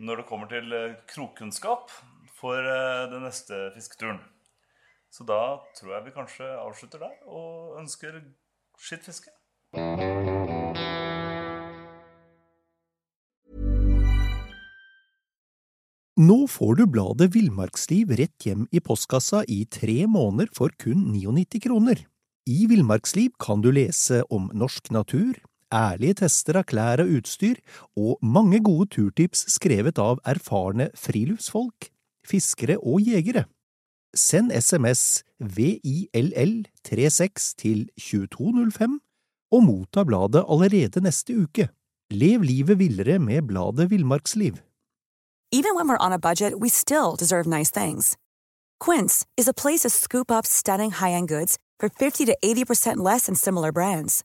når det kommer til eh, krokkunnskap for eh, den neste fisketuren. Så da tror jeg vi kanskje avslutter der og ønsker skittfiske. Nå får du bladet Villmarksliv rett hjem i postkassa i tre måneder for kun 99 kroner. I Villmarksliv kan du lese om norsk natur, ærlige tester av klær og utstyr, og mange gode turtips skrevet av erfarne friluftsfolk, fiskere og jegere. Send SMS VILL36 til 2205 og motta bladet allerede neste uke. Lev livet villere med bladet Villmarksliv. Even when we're on a budget, we still deserve nice things. Quince is a place to scoop up stunning high-end goods for 50 to 80% less than similar brands.